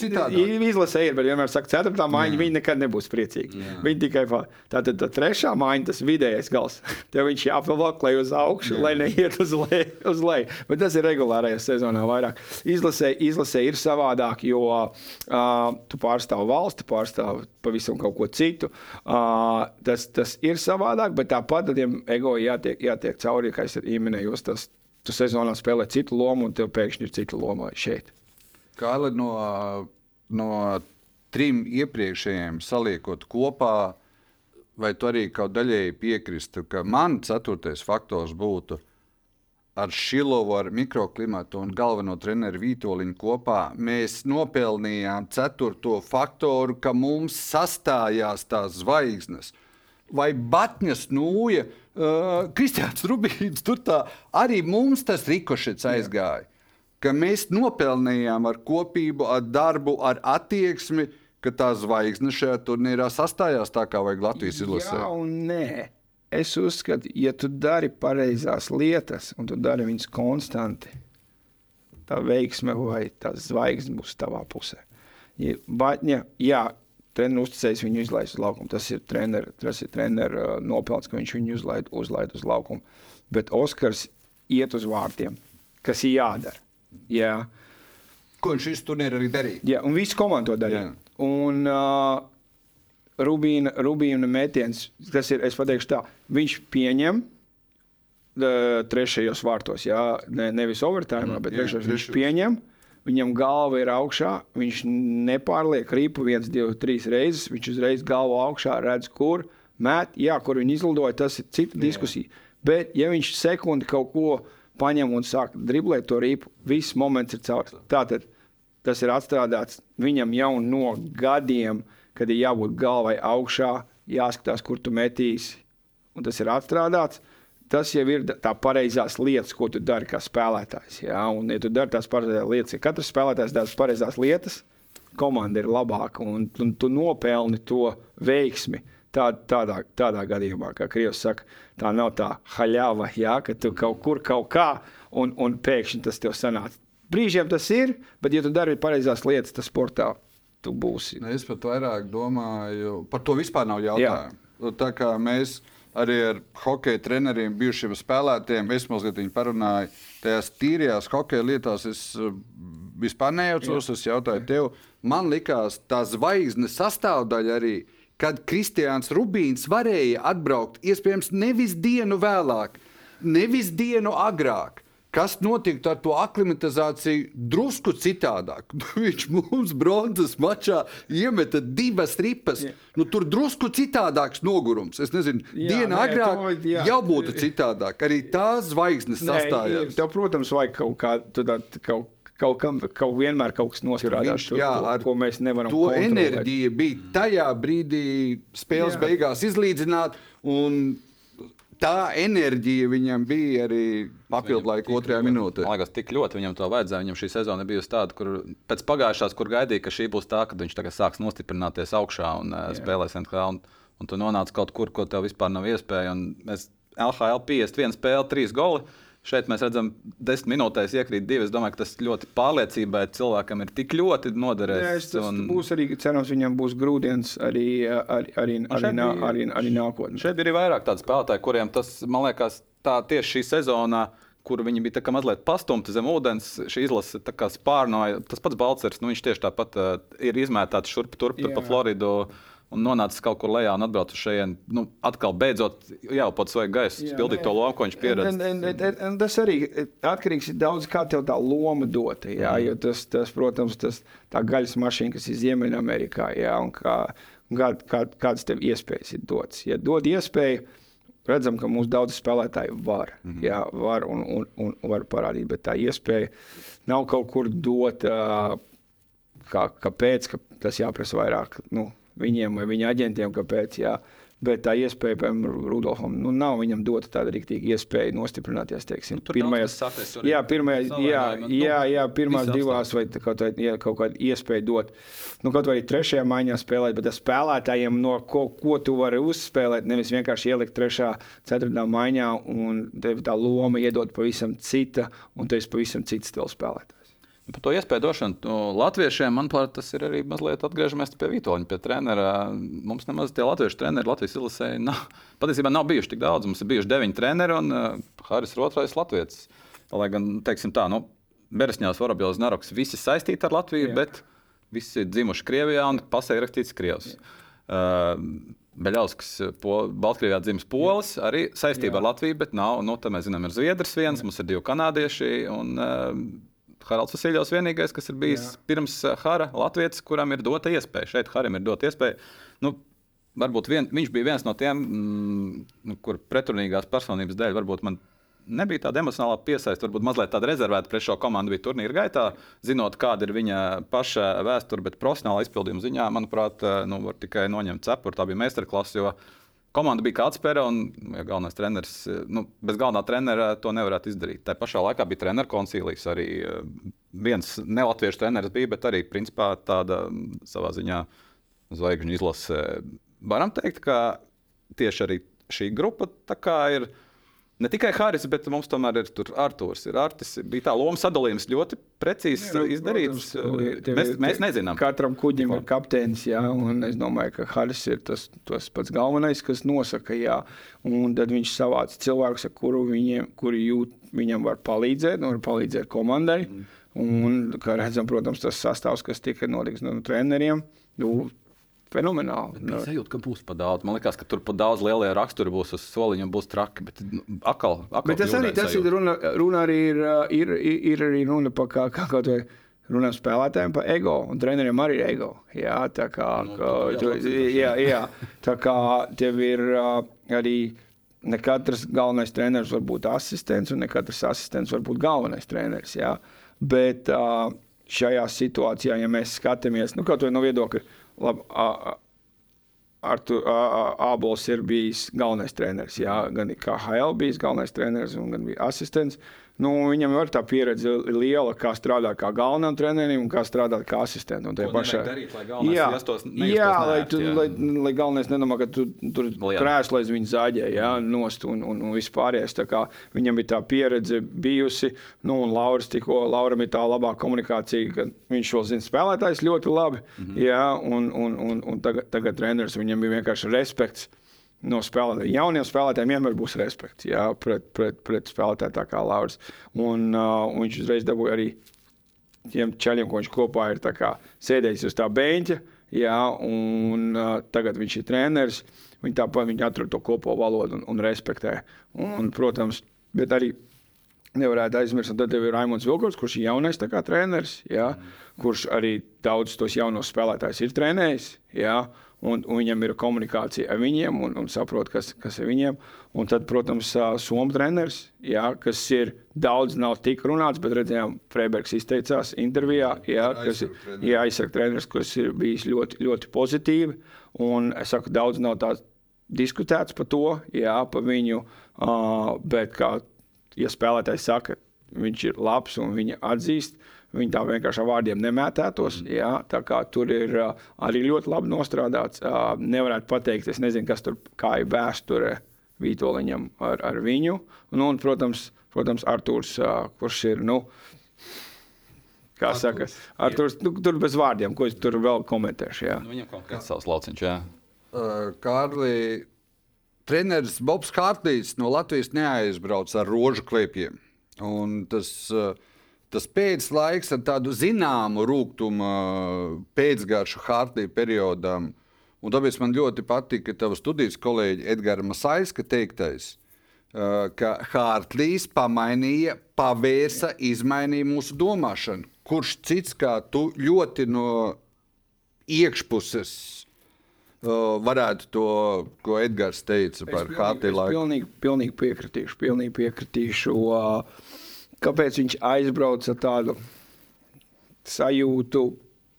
S3: citādāk.
S2: izlasē ir, bet vienmēr saka, ceturtā maiņa. Viņi nekad nebūs priecīgi.
S1: Jā.
S2: Viņi tikai tā, tā, tā trešā maiņa, tas vidējais gals. Tev viņš jāpavalk, lai uz augšu, Jā. lai neiet uz leju, uz leju. Bet tas ir regulārajā sezonā vairāk. Izlasē, izlasē ir savādāk, jo uh, tu pārstāv valsti, pārstāv pavisam kaut ko citu. Uh, tas, tas ir savādāk, bet tāpat tādiem ego jātiek, jātiek cauri, kā es minēju. Tas, tu sezonā spēlē citu lomu, un tev pēkšņi ir cita loma šeit.
S3: Kāda no, no trim iepriekšējiem saliekot kopā, vai tu arī kaut daļēji piekristu, ka man ceturtais faktors būtu ar Šilovu, ar mikroklimatu un galveno treneru Vitoļiņu kopā. Mēs nopelnījām ceturto faktoru, ka mums sastājās tās zvaigznes. Vai Batņas nūja, uh, Kristiāns Rubīns, tur tā arī mums tas rikošets aizgāja. Ka mēs nopelnījām ar kopību, ar darbu, ar attieksmi, ka tā zvaigzne šajā turnīrā sastājās tā, kā vajag Latvijas izlasē.
S2: Jā, un nē. Es uzskatu, ja tu dari pareizās lietas, un tu dari viņas konstanti, tā veiksme vai tā zvaigzne būs tavā pusē. Ja, Batņa, jā, treneris uzticējis viņu izlaist uz laukumu. Tas ir treneris trener, uh, nopelns, ka viņš viņu uzlaid, uzlaid uz laukumu. Bet Oskars iet uz vārtiem, kas ir jādara. Jā.
S3: Ko viņš šis turnīrs arī darīja?
S2: Jā, un viss komanda to darīja. Un uh, Rubīna, Rubīna metiens, kas ir, es pateikšu tā, viņš pieņem uh, trešajos vārtos, jā, ne, nevis overtime,
S3: Mm,
S2: bet
S3: jā,
S2: trešajos viņš pieņem. Viņam galva ir augšā, viņš nepārliek ripu viens, divas, trīs reizes. Viņš uzreiz galvu augšā redz, kur met, jā, kur viņi izlidoja. Tas ir cita diskusija. Bet, ja viņš sekundi kaut ko paņem un sāk driblēt to ripu, viss moments ir caurs. Tātad tas ir atstrādāts viņam jau no gadiem, kad ir jābūt galvai augšā, jāskatās, kur tu metīsi. Un tas ir atstrādāts. Tas jau ir tā pareizās lietas, ko tu dari kā spēlētājs. Jā? Un, ja tu dari tās pareizās lietas, ja katrs spēlētājs dara pareizās lietas, komanda ir labāka un, un tu nopelni to veiksmi. Tā, tādā, tādā gadījumā, kā Krievs saka, tā nav tā haļāva, jā, ka tu kaut kur kaut kā un, un pēkšņi tas tev sanāca. Brīžiem tas ir, bet, ja tu dari pareizās lietas, tad sportā tu būsi.
S3: Es pat vairāk domāju, par to vispār nav jautājumu. Nu, Tā kā mēs arī ar hokeja treneriem, bijušiem spēlētājiem, es mazliet viņu parunāju, tajās tīrajās hokeja lietās es uh, vispār nejaucos. Es jautāju tev, man likās tā zvaigznes sastāvdaļa arī. Kad Kristians Rubīns varēja atbraukt, iespējams, nevis dienu vēlāk, nevis dienu agrāk, kas notiktu ar to aklimatizāciju drusku citādāk. Viņš mums bronzas mačā iemeta divas ripas.
S2: Jā.
S3: Nu, tur drusku citādāks nogurums. Es nezinu,
S2: Jā,
S3: dienu
S2: nē,
S3: agrāk
S2: to- jā.
S3: jau būtu citādāk. Arī tās zvaigznes
S2: Nē,
S3: sastājās.
S2: Tev, protams, vajag kaut kā tādu. Kaut, kam kaut vienmēr kaut kas tur,
S3: jā,
S2: ko,
S3: ar
S2: ko mēs nevaram
S3: To
S2: kontrolēt.
S3: enerģija bija tajā brīdī, spēles
S2: Jā.
S3: beigās izlīdzināt. un Tā enerģija viņam bija arī papildu laika otrajā minūtē.
S1: Man liekas, tik ļoti viņam to vajadzēja. Viņam šī sezona bija tāda, kur pēc pagājušās, kur gaidīja, ka šī būs tā, kad viņš tagad sāks nostiprināties augšā un uh, spēlēs NHL. Un, un tu nonāc kaut kur, ko tev vispār nav iespēja. Un Mēs LHL 51 spēle, 3 goli. Šeit mēs redzam, desmit minūtēs iekrīt divi. Es domāju, ka tas ļoti pārliecībai cilvēkam ir tik ļoti noderēs.
S2: Jā, es, tas
S1: un...
S2: būs arī, cerams, viņam būs grūdienis arī, arī, arī, arī, nā, arī, arī nākotnē.
S1: Šeit bija arī vairāk tādu spēlētāju, kuriem tas, man liekas, tā tieši šī sezonā, kur viņi bija kā mazliet pastumti zem ūdens, šī izlase spārnoja. Tas pats Balčers, nu, viņš tieši tāpat uh, ir izmētāts šurp turp pa Floridu. Un nonācis kaut kur lejā un atbraucis šejienes. Nu, atkal beidzot jāupot svaigu gaisu,
S2: Jā,
S1: pildīt to lomu, ko viņš pieredz.
S2: Un, un, un, un, un tas arī atkarīgs no daudz, kā tev tā loma dota. Jā,
S1: Mhm.
S2: jo tas, tas, protams, tas, tā gaļas mašīna, kas ir Ziemeļamerikā, jā, un kā, kā, kā, kādas tev iespējas ir dotas. Ja dod iespēju, redzam, ka mūsu daudz spēlētāji var, mm -hmm. jā, var un, un, un var parādīt, bet tā iespēja nav kaut kur dota. Kā, kāpēc ka tas jāprasa vairāk nu, viņiem vai viņa aģentiem? Kāpēc, jā. Bet tā iespēja, piemēram, Rudolfam, nu, nav viņam dota tāda rīktīva iespēja nostiprināties. Teiksim,
S1: Nu,
S2: pirmajās,
S1: ir
S2: jā, pirmajās, jā,
S1: nu,
S2: jā, jā, pirmās divās, vai kaut, vai, jā, kaut kāda iespēja dot. Nu, kaut vai trešajā maiņā spēlēt, bet tas spēlētājiem, no ko, ko tu vari uzspēlēt, nevis vienkārši ielikt trešā, ceturtā maiņā, un tev tā loma iedod pavisam cita, un tu esi pavisam cits stils spēlētājs.
S1: Par to iespēju došanu latviešiem, manuprāt, tas ir arī mazliet atgriežamies pie Vitoļņa, pie trenera. Mums nemaz tie latviešu treneri Latvijas izlasē nav. Patiesībā nav bijuši tik daudz. Mums ir bijuši deviņi treneri un uh, Haris ir otrais latviečs. Lai gan, teiksim tā, nu, Beresņās, Vorobjovs, Naroks, visi saistīti ar Latviju,
S2: Jā.
S1: bet visi dzimuši Krievijā un pasē ir rakstīts Krievs. Uh, Beļauskas, po, Baltkrievijā dzimis polis, arī saistībā
S2: Jā.
S1: ar Latviju, bet nav. Nu, tā mēs zinām, ir Zviedrs viens, mums ir divi kanādieši. Un, uh, Haralds Vasiljovs vienīgais, kas ir bijis
S2: Jā.
S1: Pirms uh, Hara, Latvijas, kuram ir dota iespēja. Šeit Haram ir dota iespēja. Nu, varbūt vien, viņš bija viens no tiem, mm, nu, kur pretrunīgās personības dēļ varbūt man nebija tāda emocionālā piesaiste, varbūt mazliet tāda rezervēta pret šo komandu bija turnīra gaitā, zinot, kāda ir viņa paša vēsture, bet profesionāla izpildījuma ziņā, manuprāt, uh, nu, var tikai noņemt cepuri. Tā bija meistarklase, jo komanda bija kā atspēra, un ja galvenais treneris, nu, bez galvenā trenera to nevarētu izdarīt. Tā pašā laikā bija treneru koncīlijas, arī eh, viens nelatviešu treneris bija, bet arī principā tāda mm, savā ziņā zvaigžņu izlase. Varam teikt, ka tieši arī šī grupa ir. Ne tikai Haris, bet mums tomēr ir Arthurs. Ir Artis, bija tā loma sadalījums ļoti precīzi
S2: Jā, nu,
S1: izdarīts.
S2: protams, tev
S1: Mēs, mēs nezinām.
S2: Katram kuģim ir kapteinis, jā, un es domāju, ka Haris ir tas, tas pats galvenais, kas nosaka, jā, un tad viņš savāc cilvēkus, ar kuru viņiem, kuri jūt, viņam var palīdzēt, var palīdzēt komandai. Mm. Un, kā redzam, protams, tas sastāvs, kas tika nolikts no treneriem, nu, fenomenāli. Nu,
S1: Es sajūtu, ka būs par daudz. Man liekas, ka tur par daudz lielie raksturi būs uz soliņa un būs traki. Bet nu, atkal, atkal
S2: Bet tas arī tas ir
S1: sajūta.
S2: runa, runa arī ir, ir, ir, ir arī runa par kā, kā kaut vai runām spēlētājiem par ego, un treneriem arī ir ego. Jā, tā kā,
S1: Nu,
S2: ka,
S1: tu
S2: jā, jā, tā kā tev ir uh, arī ne katrs galvenais treneris var būt asistents, un ne katrs asistents var būt galvenais treneris. Jā. Bet uh, šajā situācijā, ja mēs skatāmies, nu, no viedokļa, labi, uh, Artu, Ābols ir bijis galvenais treneris. Jā, gan KHL bijis galvenais treneris, un gan bija asistents. Nu, viņam ir tā pieredze liela, kā strādāt kā galvenam trenerim un kā strādāt kā asistentam.
S1: Ko nevajag darīt, lai galvenais
S2: jā,
S1: justos-
S2: jā, lai, tu,
S1: jā.
S2: lai, lai galvenais nedomā, ka tu tur
S1: jā.
S2: krēslais viņu zaļē, jā, nost un, un, un vispārējais. Tā kā Viņam ir tā pieredze bijusi, nu, un Lauris tikko, Lauram ir tā labā komunikācija, ka viņš vēl zina spēlētājs ļoti labi, mm. -hmm. jā, un, un, un, un tagad, tagad treneris viņam ir vienkārši respekts. No spēlētājiem. Jauniem spēlētājiem vienmēr būs respekts jā, pret, pret, pret spēlētāju tā kā Lauris. Un, uh, un viņš uzreiz dabūja arī tiem čaļiem, ko viņš kopā ir kā sēdējis uz tā beņķa. Jā, un uh, tagad viņš ir treneris. Viņi tāpat viņi atrod to kopā valodu un, un respektē. Un, protams, bet arī nevarētu aizmirst, un tad ir Raimons Vilkots, kurš ir jaunais kā treneris, jā, kurš arī daudz tos jaunos spēlētājus ir trenējis. Jā, Un, un viņam ir komunikācija ar viņiem, un, un saprot, kas, kas ir viņiem. Un tad, protams, Somijas treneris, jā, kas ir daudz, nav tik runāts, bet redzējām, Freibergs izteicās intervijā, jā, kas ir aizsardzības treneris, kas ir bijis ļoti, ļoti pozitīvi. Un es saku, daudz nav tāds diskutēts par to, jā, par viņu. Uh, bet, kā ja spēlētājs saka, viņš ir labs un viņa atzīst, viņi tā vienkārši ar vārdiem nemētētos. Mm. Jā, tā kā tur ir uh, arī ļoti labi nostrādāts. Uh, nevarētu pateikt, es nezinu, kas tur kā ir vēsture. Vitoļiņam ar, ar viņu. Un, un, protams, protams Artūrs, uh, kurš ir. Nu, Kā Arturs, saka, Arturs, nu, tur bez vārdiem, ko es tur vēl komentēšu. Jā.
S1: Nu, viņam konkrēti savs lauciņš. Jā.
S3: Uh, Kārli, treneris Bobs Kārtīs no Latvijas neaizbrauc ar rožu klēpiem. Un tas, uh, tas pēclaiks ar tādu zināmu rūkumu pēcgaršu Hārtī periodam. Un tāpēc man ļoti patika tavs studijas kolēģi Edgars Masaiska teiktais, ka Hārtlīs pamainīja, pavērsa, izmainīja mūsu domāšanu kurš cits kā tu ļoti no iekšpuses varētu to, ko Edgars teica par Hātelu.
S2: Es pilnīgi, pilnīgi piekritīšu, pilnīgi piekritīšu uh, kāpēc viņš aizbrauca ar tādu sajūtu.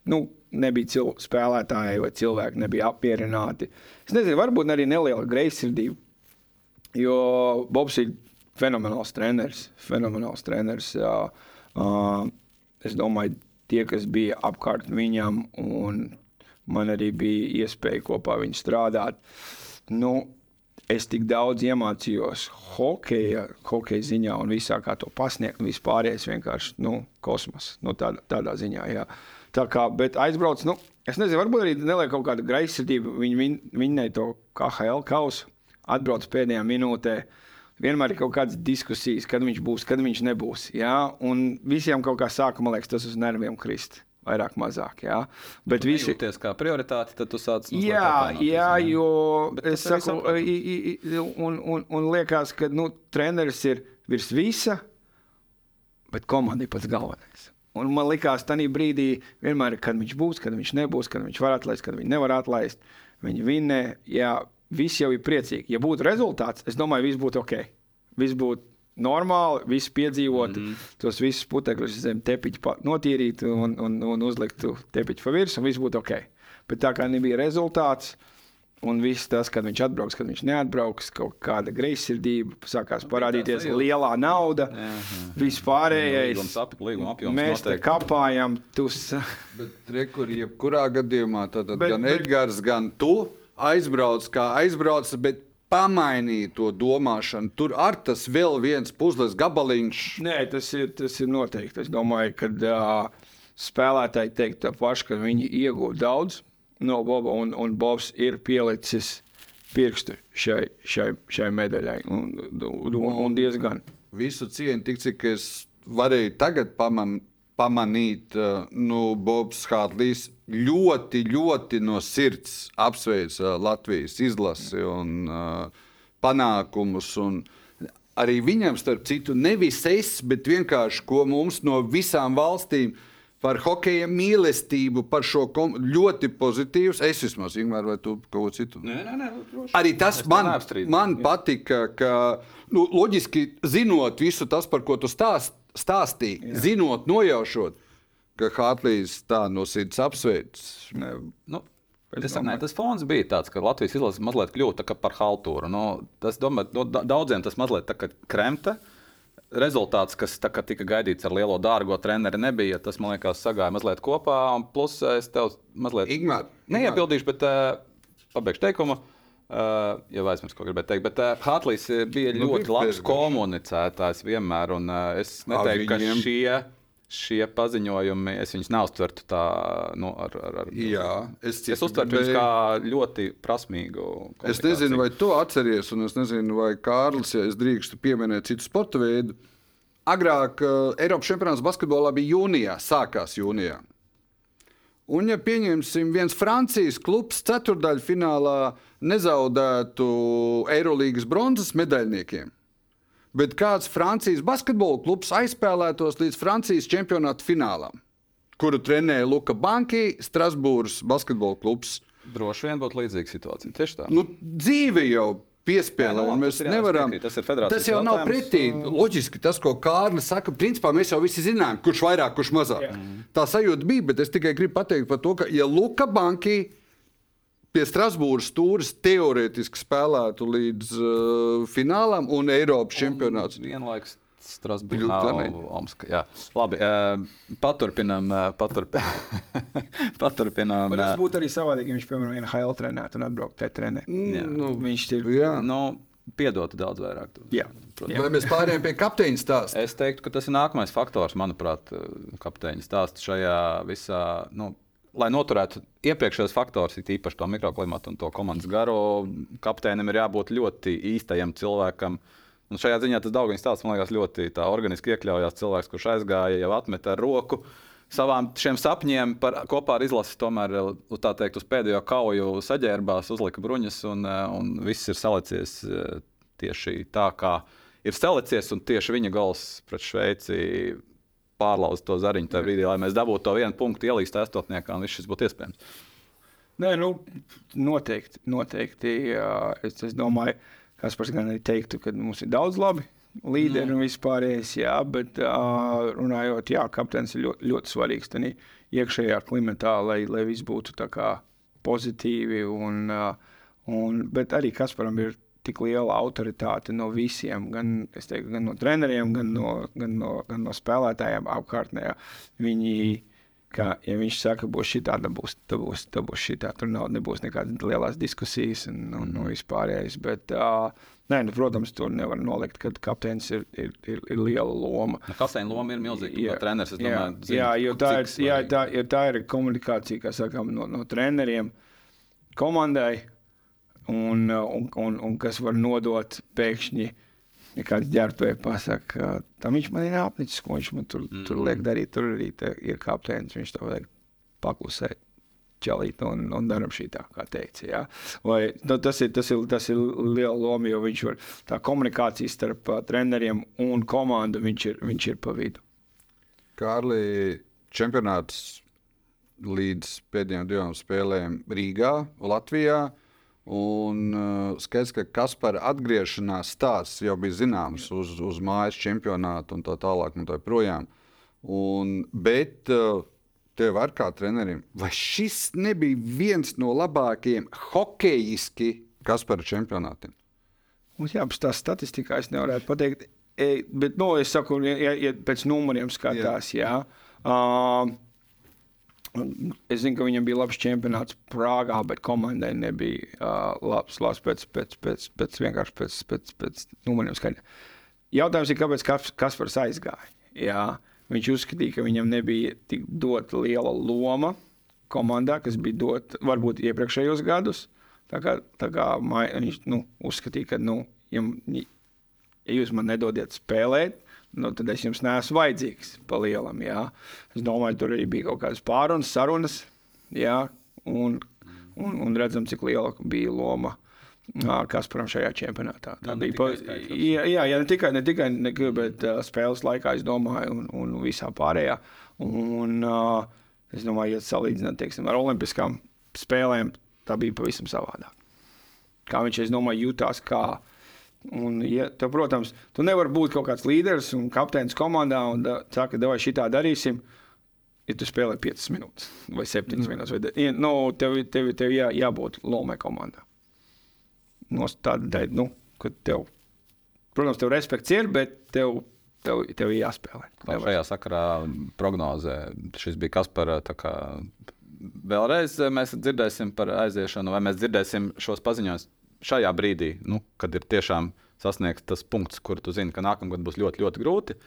S2: Nu, nebija spēlētāji vai cilvēki nebija apmierināti. Es nezinu, varbūt arī neliela greizsirdība. Jo Bobs ir fenomenāls treneris. Fenomenāls treneris jā. uh, es domāju, tie, kas bija apkārt viņam, un man arī bija iespēja kopā viņu strādāt. Nu, es tik daudz iemācījos hokeja, hokeja ziņā un visā, kā to pasniegt. Vispārējais vienkārši nu, kosmos, nu, tādā, tādā ziņā. Jā. Tā kā, bet aizbrauc, nu, es nezinu, varbūt arī neliek kaut kāda greizsirdība. Viņi vin, vinnēja to KHL kausu, atbrauc pēdējā minūtē. Vienmēr ir kaut kādas diskusijas, kad viņš būs, kad viņš nebūs. Jā? Un visiem kaut kā sāka, man liekas, tas uz nerviem krist. Vairāk, mazāk. Jā. Bet
S1: visi ir kā prioritāte, tad tu sāc
S2: no Jā, jā jo es saku, i, i, un, un, un liekas, ka nu, treneris ir virs visa, bet komanda ir pats galvenais. Un man liekas, tajā brīdī, vienmēr, kad viņš būs, kad viņš nebūs, kad viņš var atlaist, kad viņš nevar atlaist, viņi vinnē. Jā, visi jau ir priecīgi. Ja būtu rezultāts, es domāju, viss būtu ok. Viss būtu normāli, viss piedzīvot, mm -hmm. tos visus putekļus zem tepiņa notīrīt un, un, un uzlikt tepiņu pa virsmu, un viss būtu ok. Bet tā kā nebija rezultāts, un viss tas, kad viņš atbrauks, kad viņš neatbrauks, kaut kāda greizsirdība, sākās nu, parādīties lielā nauda, vispārējais. Mēs te kapājam, tus.
S3: Bet, rekur, jebkurā gadījumā, tad bet, gan Edgars, gan tu aizbrauc, kā aizbrauc, bet pamainīja to domāšanu. Tur ar tas vēl viens puzles gabaliņš.
S2: Nē, tas ir, tas ir noteikti. Es domāju, ka uh, spēlētāji teikt tā paša, ka viņi iegūst daudz no Boba, un, un Bobs ir pielicis pirkstu šai, šai, šai medaļai. Un, un, un diezgan.
S3: Visu cieņu, tik cik es varēju tagad pamanīt pamanīt, eh, nu, Bobs Hārlis ļoti, ļoti no sirds apsveic Latvijas izlasi un panākumus. Un arī viņam, starp citu, nevis es, bet vienkārši ko mums no visām valstīm. Par hokeja mīlestību, par šo ļoti pozitīvu. Es vismaz, Ingūna, vai tu kaut ko citu?
S1: Nē, nē, nē droši.
S3: Arī tas es man, man patika, ka, nu, loģiski zinot visu tas, par ko tu stāst, stāstīja, Jā. zinot, nojaušot, ka Hartlīs tā no sirds apsveic.
S1: Nu, Es domāju, tas fons bija tāds, ka Latvijas izlase mazliet kļūta par haltūru. Nu, tas, domāju, no, daudziem tas mazliet tā kā kremta. Rezultāts, kas tā, tika gaidīts ar lielo dārgo treneri, nebija. Tas man liekas, sagāja mazliet kopā. Plus es tev mazliet neiebildīšu, bet uh, pabeigšu teikumu. Uh, jau aizmirsu, ko gribēju teikt. Bet uh, Hartlīs bija nu, ļoti labs komunicētājs vienmēr. Un, uh, es neteiktu, ka šie šie paziņojumi, es viņus neuztvertu tā, nu, ar, ar, ar
S3: Jā,
S1: es, es uztvertu viņus kā ļoti prasmīgu.
S3: Es nezinu, vai tu atceries, un es nezinu, vai Kārlis, ja es drīkstu pieminēt citu sporta veidu. Agrāk uh, Eiropas čempionāts basketbolā bija jūnijā, sākās jūnijā. Un, ja pieņemsim, viens Francijas klubs ceturdaļfinālā nezaudētu Eirolandes bronzas medaļniekiem, bet kāds Francijas basketbola klubs aizspēlētos līdz Francijas čempionāta finālam, kuru trenēja Luka Banki, Strasbūras basketbola klubs.
S1: Droši vien būtu līdzīga situācija. Tieši tā.
S3: Nu, dzīve jau piespēlē. Jā, no, mēs nevaram.
S1: Tas, tas
S3: jau nav pretī. Loģiski tas, ko Kārlis saka, principā mēs jau visi zinām, kurš vairāk, kurš mazāk. Jā. Tā sajūta bija, bet es tikai gribu pateikt par to, ka, ja Luka Banki pie Strasbūras stūres teorētiski spēlētu līdz uh, finālam un Eiropas čempionāts.
S1: Vienlaiks Strasbūrā. Labi, uh, paturpinām. Uh, paturp... paturpinām
S2: tas būtu arī savādāk, ja viņš, piemēram, NHL trenētu un atbrauktu te trenēt.
S3: Mm, nu,
S2: viņš ir.
S3: Jā.
S1: Nu, piedotu daudz vairāk.
S2: Jā.
S1: Protams.
S3: Vai mēs pārējām pie kapteiņa stāsta?
S1: Es teiktu, ka tas ir nākamais faktors, manuprāt, kapteiņa stāsts šajā visā. Nu, Lai noturētu iepriekšējos faktors, it īpaši to mikroklimatu un to komandas garu, kapteinim ir jābūt ļoti īstajam cilvēkam. Un šajā ziņā tas Dārgājs stāsts man liekas ļoti organiski iekļaujās. Cilvēks, kurš aizgāja, jau atmet ar roku savām šiem sapņiem par, kopā ar izlasi, tomēr teikt, uz pēdējo kauju saģērbās, uzlika bruņas un, un viss ir salicies tieši tā, kā ir salicies. Tieši viņa gals pret Šveici pārlauzt to zariņu tajā brīdī, lai mēs dabūtu to vienu punktu, ielīst astotniekā, un viss šis būtu iespējams.
S2: Nē, nu, noteikti. noteikti es, es domāju, kas pats gan arī teiktu, ka mums ir daudz labi līderi mm. un vispārējais, jā, bet runājot, jā, kapteinis ir ļoti, ļoti svarīgs tādā iekšējā klimatā, lai, lai viss būtu tā kā pozitīvi. Un, un, bet arī Kasparam ir tik liela autoritāte no visiem, gan, teiktu, gan no treneriem, gan no, gan no, gan no spēlētājiem apkārtnē. Viņi, ka, ja viņš saka, būs šī tāda, būs, tā būs, tā būs šī tāda, tur nav, nebūs nekādas lielas diskusijas un, un, un vispārējais. Bet, uh, Nē, nu, protams, tur nevar nolikt, ka kapteinis ir, ir, ir, ir liela loma.
S1: Nu, kapteina loma ir milzīga. Jā, treneris, domāju,
S2: jā, zinu, jā, jo tā ir, jā, tā, ja tā ir komunikācija, kā sakām, no, no treneriem komandai un, un, un, un kas var nodot pēkšņi. Ja kāds ģērbtuvēji pasakā, tam viņš man ir apnicis, ko viņš man tur, mm. tur liek darīt. Tur arī ir kapteinis, viņš to vajag paklusēt. Čalīt un, un darām šī tā, kā teica. Ja? Vai, nu, tas, ir, tas, ir, tas ir liela loma, jo viņš var tā komunikācija starp uh, treneriem un komandu, viņš ir, viņš ir pa vidu.
S3: Kārli, čempionāts līdz pēdējām divām spēlēm Rīgā, Latvijā. Un uh, skaidrs, ka Kaspara atgriešanās stāsts jau bija zināms uz, uz mājas čempionātu un tā tālāk. Un tā projām. un, bet uh, tev ar kā trenerim, vai šis nebija viens no labākajiem hokejiski Kaspara čempionātiem?
S2: Mums jāapstāsta statistikā, es nevarētu pateikt. E, bet, nu, es saku, ja, ja pēc numuriem skatās, jā. jā. Uh, Es zinu, ka viņam bija labs čempionāts Prāgā, bet komandai nebija uh, labs, labs pēc, pēc, pēc, pēc vienkārši pēc, pēc, pēc numuriem skaļa. Jautājums ir, kāpēc Kaspars aizgāja? Jā, viņš uzskatīja, ka viņam nebija tik dota liela loma komandā, kas bija dota varbūt iepriekšējos gadus. Tā kā, tā kā viņš nu, uzskatīja, ka, nu, ja, ja jūs man nedodiet spēlēt, nu, tad es jums neesmu vajadzīgs pa lielam. Jā. Es domāju, tur arī bija kaut kādas pārunas, sarunas, jā, un, un, un redzam, cik liela bija loma. Kasparam šajā čempionātā. Tā
S1: Nu,
S2: bija pa, jā, jā, jā, ne tikai, ne tikai ne, bet, uh, spēles laikā, es domāju, un, un visā pārējā. Un, uh, es domāju, ja salīdzinām teiksim, ar Olimpiskām spēlēm, tā bija pavisam savādāk. Kā viņš, es domāju, jutās kā Un, ja, tev, protams, tu nevari būt kaut kāds līderis un kapteinis komandā un da, saka, ka vai šitā darīsim. Ja tu spēlē 5 minūtes vai 7 mm. minūtes, ja, nu, tev, tev, tev jā, jābūt lomai komandā. No tāda, nu, tev, protams, tev respekts ir, bet tev, tev, tev ir jāspēlē.
S1: Lai šajā sakarā prognozē šis bija kas par kā, vēlreiz mēs dzirdēsim par aiziešanu, vai mēs dzirdēsim šos paziņojumus šajā brīdī, nu, kad ir tiešām sasniegts tas punkts, kur tu zini, ka nākamgad būs ļoti, ļoti grūti,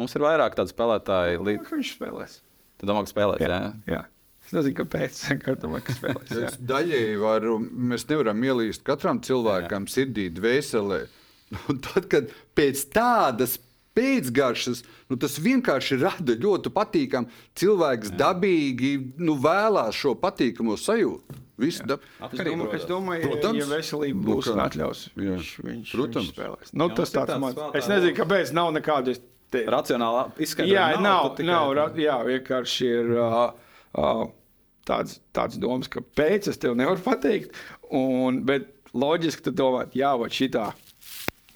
S1: mums ir vairāk tādu spēlētāju.
S2: Līdz... Viņš spēlēs.
S1: Tu domā, ka spēlēs? Jā.
S2: jā. jā. Es nezinu, kāpēc. Spēlēs,
S3: daļēji varu, mēs nevaram ielīst katram cilvēkam jā. sirdī, dvēselē. Un tad, kad pēc tādas pēcgaršas, nu, tas vienkārši rada ļoti patīkamu. Cilvēks Jā. dabīgi nu, vēlās šo patīkamo sajūtu. Visu, da...
S2: es, domāju, es domāju, Protams, ja veselība būs un atļaus, viņš, viņš, Protams. viņš spēlēs. Nu, tas tāds man, es nezinu, kāpēc nav nekādu
S1: te... racionālu izskaidrojumu.
S2: Jā, nav, nav, nav ra, jā, vienkārši ir uh, uh, tāds, tāds domas, ka pēc es tev nevaru pateikt, un, bet loģiski tu domā, jā, vai šitā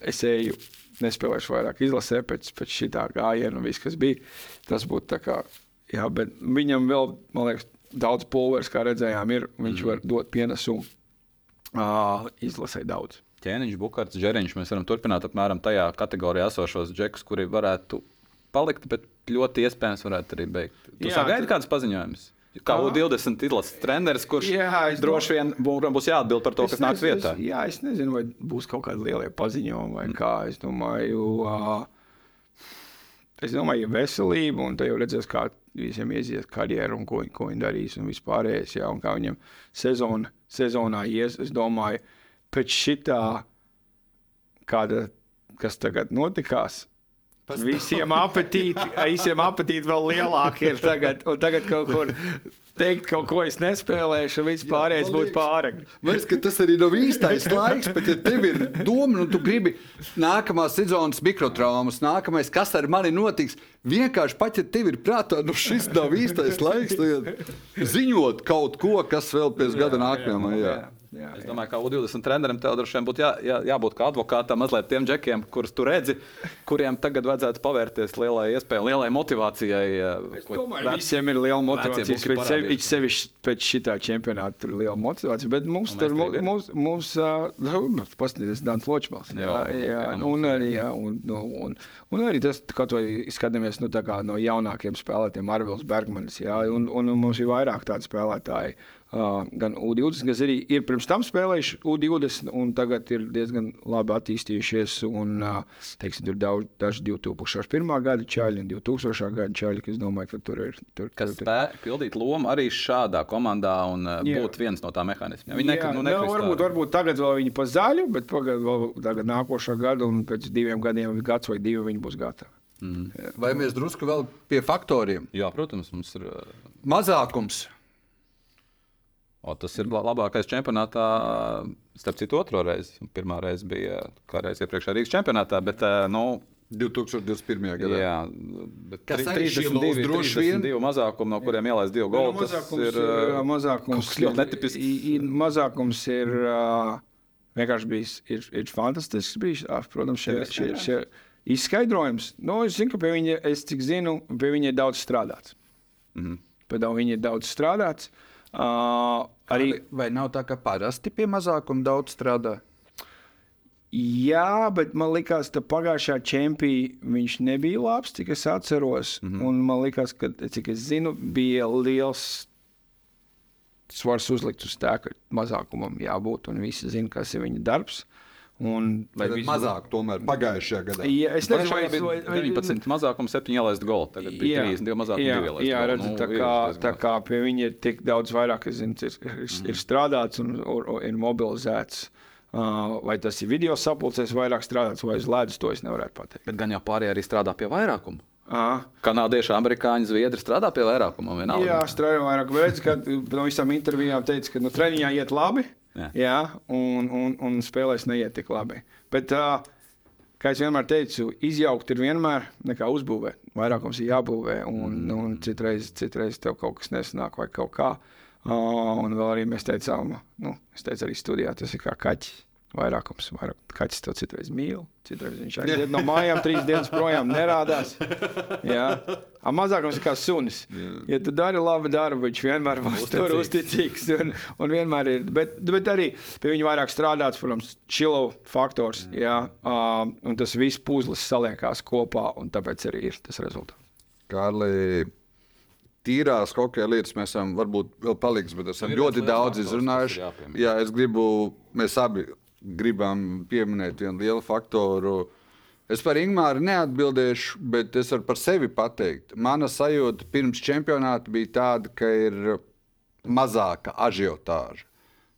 S2: es eju nespēlēšu vairāk izlasē pēc, pēc šī gājiena un viss, kas bija. Tas būtu tā kā, jā, bet viņam vēl, man liekas, daudz pulveris, kā redzējām, ir. Viņš mm. var dot pienesumu uh, izlasē daudz.
S1: Ķēniņš, Bukārts, Žeriņš. Mēs varam turpināt apmēram tajā kategorijā esošos džekus, kuri varētu palikt, bet ļoti iespējams varētu arī beigt. Tu Jā, sagaidi tad... kādas paziņojumus? Kā U20 izlases treneris, kurš
S2: Jā,
S1: droši vien bū- būs jāatbild par to, kas nāks vietā.
S2: Es, jā, es nezinu, vai būs kaut kādi lielie paziņojumi vai
S1: Mm.
S2: kā. Es domāju, uh, es domāju, ja veselība, un te jau redzēs, kā visiem iesies karjeru un ko, ko viņi darīs un vispārējais, jā, un kā viņam sezona, sezonā ies. Es domāju, pēc šitā, kāda, kas tagad notikās, Visiem apetīti, visiem apetīti vēl lielāki ir tagad. Un tagad kaut kur teikt, kaut ko es nespēlēšu, viss pārējais
S3: liekas-
S2: pārāk.
S3: Vairs, ka tas arī nav īstais laiks, bet ja tev ir doma, un tu gribi nākamās sezonas mikrotraumas, nākamais, kas ar mani notiks, vienkārši pat ja tev ir prātā, nu šis nav īstais laiks, ziņot kaut ko, kas vēl pēc gada nākamajam. Jā,
S2: jā,
S1: Es domāju, ka U20 trenerim tev droši vien būtu jā, jā, jābūt kā advokātam mazliet tiem džekiem, kurus tu redzi, kuriem tagad vajadzētu pavērties lielai iespējai, lielai motivācijai. eh, ko-
S2: Domāju, visiem ir liela motivācija. Pēc sevi, sevišķi pēc šitā čempionāta tur ir liela motivācija. Bet mums tur
S1: ir.
S2: mums, mums uh, paskatieties, Dāns Ločmals. Jā,
S1: Jā,
S2: jā,
S1: jā,
S2: un arī, jā, un, nu, un, un arī tas, kaut vai skatāmies nu, tā kā no jaunākiem spēlētājiem, Arvils Bergmanis, jā, un, un, un mums ir vairāk tādu spēlētāju. Gan U20, kas arī ir pirms tam spēlējuši U20, un tagad ir diezgan labi attīstījušies. Un, teiksim, tur daudz, daži 2001. gada čaļi un 2000. gada čaļi, kas domāju, ka tur ir. Tur,
S1: Kas
S2: tur,
S1: spēj pildīt lomu arī šādā komandā un
S2: Jā.
S1: būt viens no tām mehānismiem. Viņi nekad nu,
S2: nu,
S1: nekritīs
S2: varbūt,
S1: tā.
S2: varbūt tagad vēl viņi pa zaļu, bet pagad, vēl, tagad nākošā gada un pēc diviem gadiem, gads vai divi, viņi būs gatavi.
S3: Vai mēs drusku vēl pie faktoriem?
S1: Jā, protams, mums ir.
S3: Mazākums.
S1: O, tas ir la- labākais čempionātā, starp citu, otro reizi. Pirmā reize bija kā reiz iepriekšējā Rīgas čempionātā, bet uh, nu,
S3: 2021. gadā.
S1: Jā, bet
S3: Kas arī šķilos droši vien.
S1: 32 mazākumi, no kuriem ielaist divu golu. Tas
S2: mazākums
S1: ir
S2: ir, mazākums,
S1: ļoti netipisks.
S2: mazākums ir vienkārši bijis ir, ir fantastisks. Bijis, ā, protams, šie, šie, šie izskaidrojums. Nu, es zinu, ka pie viņa, es cik zinu, pie viņa ir daudz strādāts. Mm -hmm. Pie daudz, viņa ir daudz strādāts. Uh, arī
S3: Vai nav tā, ka parasti pie mazākuma daudz strādā?
S2: Jā, bet man liekas, ka pagājušā čempionā viņš nebija labs, cik es atceros. Mm -hmm. Un man liekas, ka, cik es zinu, bija liels svars uzlikt uz tā, ka mazākumam jābūt. Un visi zina, kas ir viņa darbs. Un, lai viss-
S3: mazāk tomēr pagājušajā gadā?
S2: Jā, es nezinu, vai,
S1: gadā bija 19 mazākums, 7 ielaist golu. Tagad bija 32 mazākums,
S2: jā,
S1: 2 ielaist
S2: jā, redzi,
S1: Nu,
S2: tā,
S1: ir
S2: kā, tā kā pie viņa ir tik daudz vairāk, es zinu, ir, ir, ir strādāts un, un, un ir mobilizēts. Uh, vai tas ir video sapulcēs vairāk strādāts vai uz ledus, to es nevarētu pateikt.
S1: Bet gan jau pārējie arī strādā pie vairākuma.
S2: Aha.
S1: Kanādieši, amerikāņi, zviedri strādā pie vairākuma. vienalga.
S2: Jā, strādāju vairāk. Redz, ka no visām intervijām teica, ka no treniņā iet labi.
S1: Jā.
S2: Jā, un, un, un spēlēs neiet tik labi. Bet, uh, kā jau vienmēr teicu, izjaukt ir vienmēr nekā uzbūvēt. Vairākums ir jābūvē, un, un citreiz, citreiz tev kaut kas nesanāk vai kaut kā. Uh, un vēl arī mēs teicām, nu, es teicu arī studijā, tas ir kā kaķis. Vairākums, vairāk. Kaķis to citreiz mīl, citreiz viņš aiziet no mājām, trīs dienas projām nerādās. Jā, A mazākums ir kā sunis. Ja tu dari labu darbu, viņš vienmēr būs tur uzticīgs. Un, un vienmēr ir, bet, bet arī pie viņa vairāk strādāts, protams, čilo faktors. Jā, um, un tas viss puzles saliekās kopā, un tāpēc arī ir tas rezultāts.
S3: Kārli, tīrās hokeja lietas mēs esam varbūt vēl paliks, bet esam ļoti daudz izrunājuši. Jā, es gribu, mēs abi gribam pieminēt vienu lielu faktoru. Es par Ingūru neatbildēšu, bet es varu par sevi pateikt. Mana sajūta pirms čempionāta bija tāda, ka ir mazāka ažiotāža.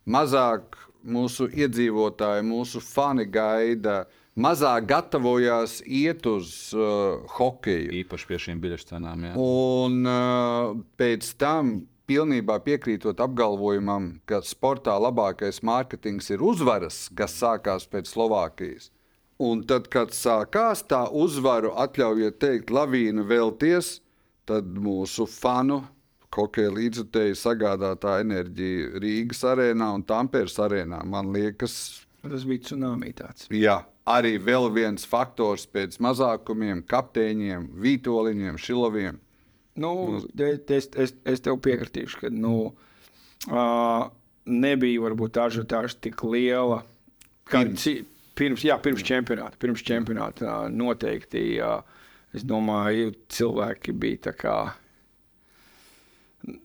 S3: Mazāk mūsu iedzīvotāji, mūsu fani gaida, mazāk gatavojās iet uz uh, hokeju.
S1: Īpaši pie šīm biļešu cenām. Jā.
S3: Un uh, pēc tam, pilnībā piekrītot apgalvojumam, ka sportā labākais mārketings ir uzvaras, kas sākās pēc Slovākijas. Un tad, kad sākās tā uzvaru, atļaujiet teikt, lavīna vēlties, tad mūsu fanu hokeja līdzjutēji sagādātā enerģija Rīgas arēnā un Tampēras arēnā. Man liekas,
S2: Tas bija tsunami tāds.
S3: Jā, arī vēl viens faktors pēc mazākumiem, kapteiņiem, vītoliņiem, šiloviem.
S2: Nu, es, es, es tev piekritīšu, ka nu, uh, nebija varbūt tā ažiotāža tik liela. Kā
S3: Pirms.
S2: pirms, pirms, jā, pirms čempionāta. Pirms čempionāta uh, noteikti, uh, es domāju, cilvēki bija tā kā.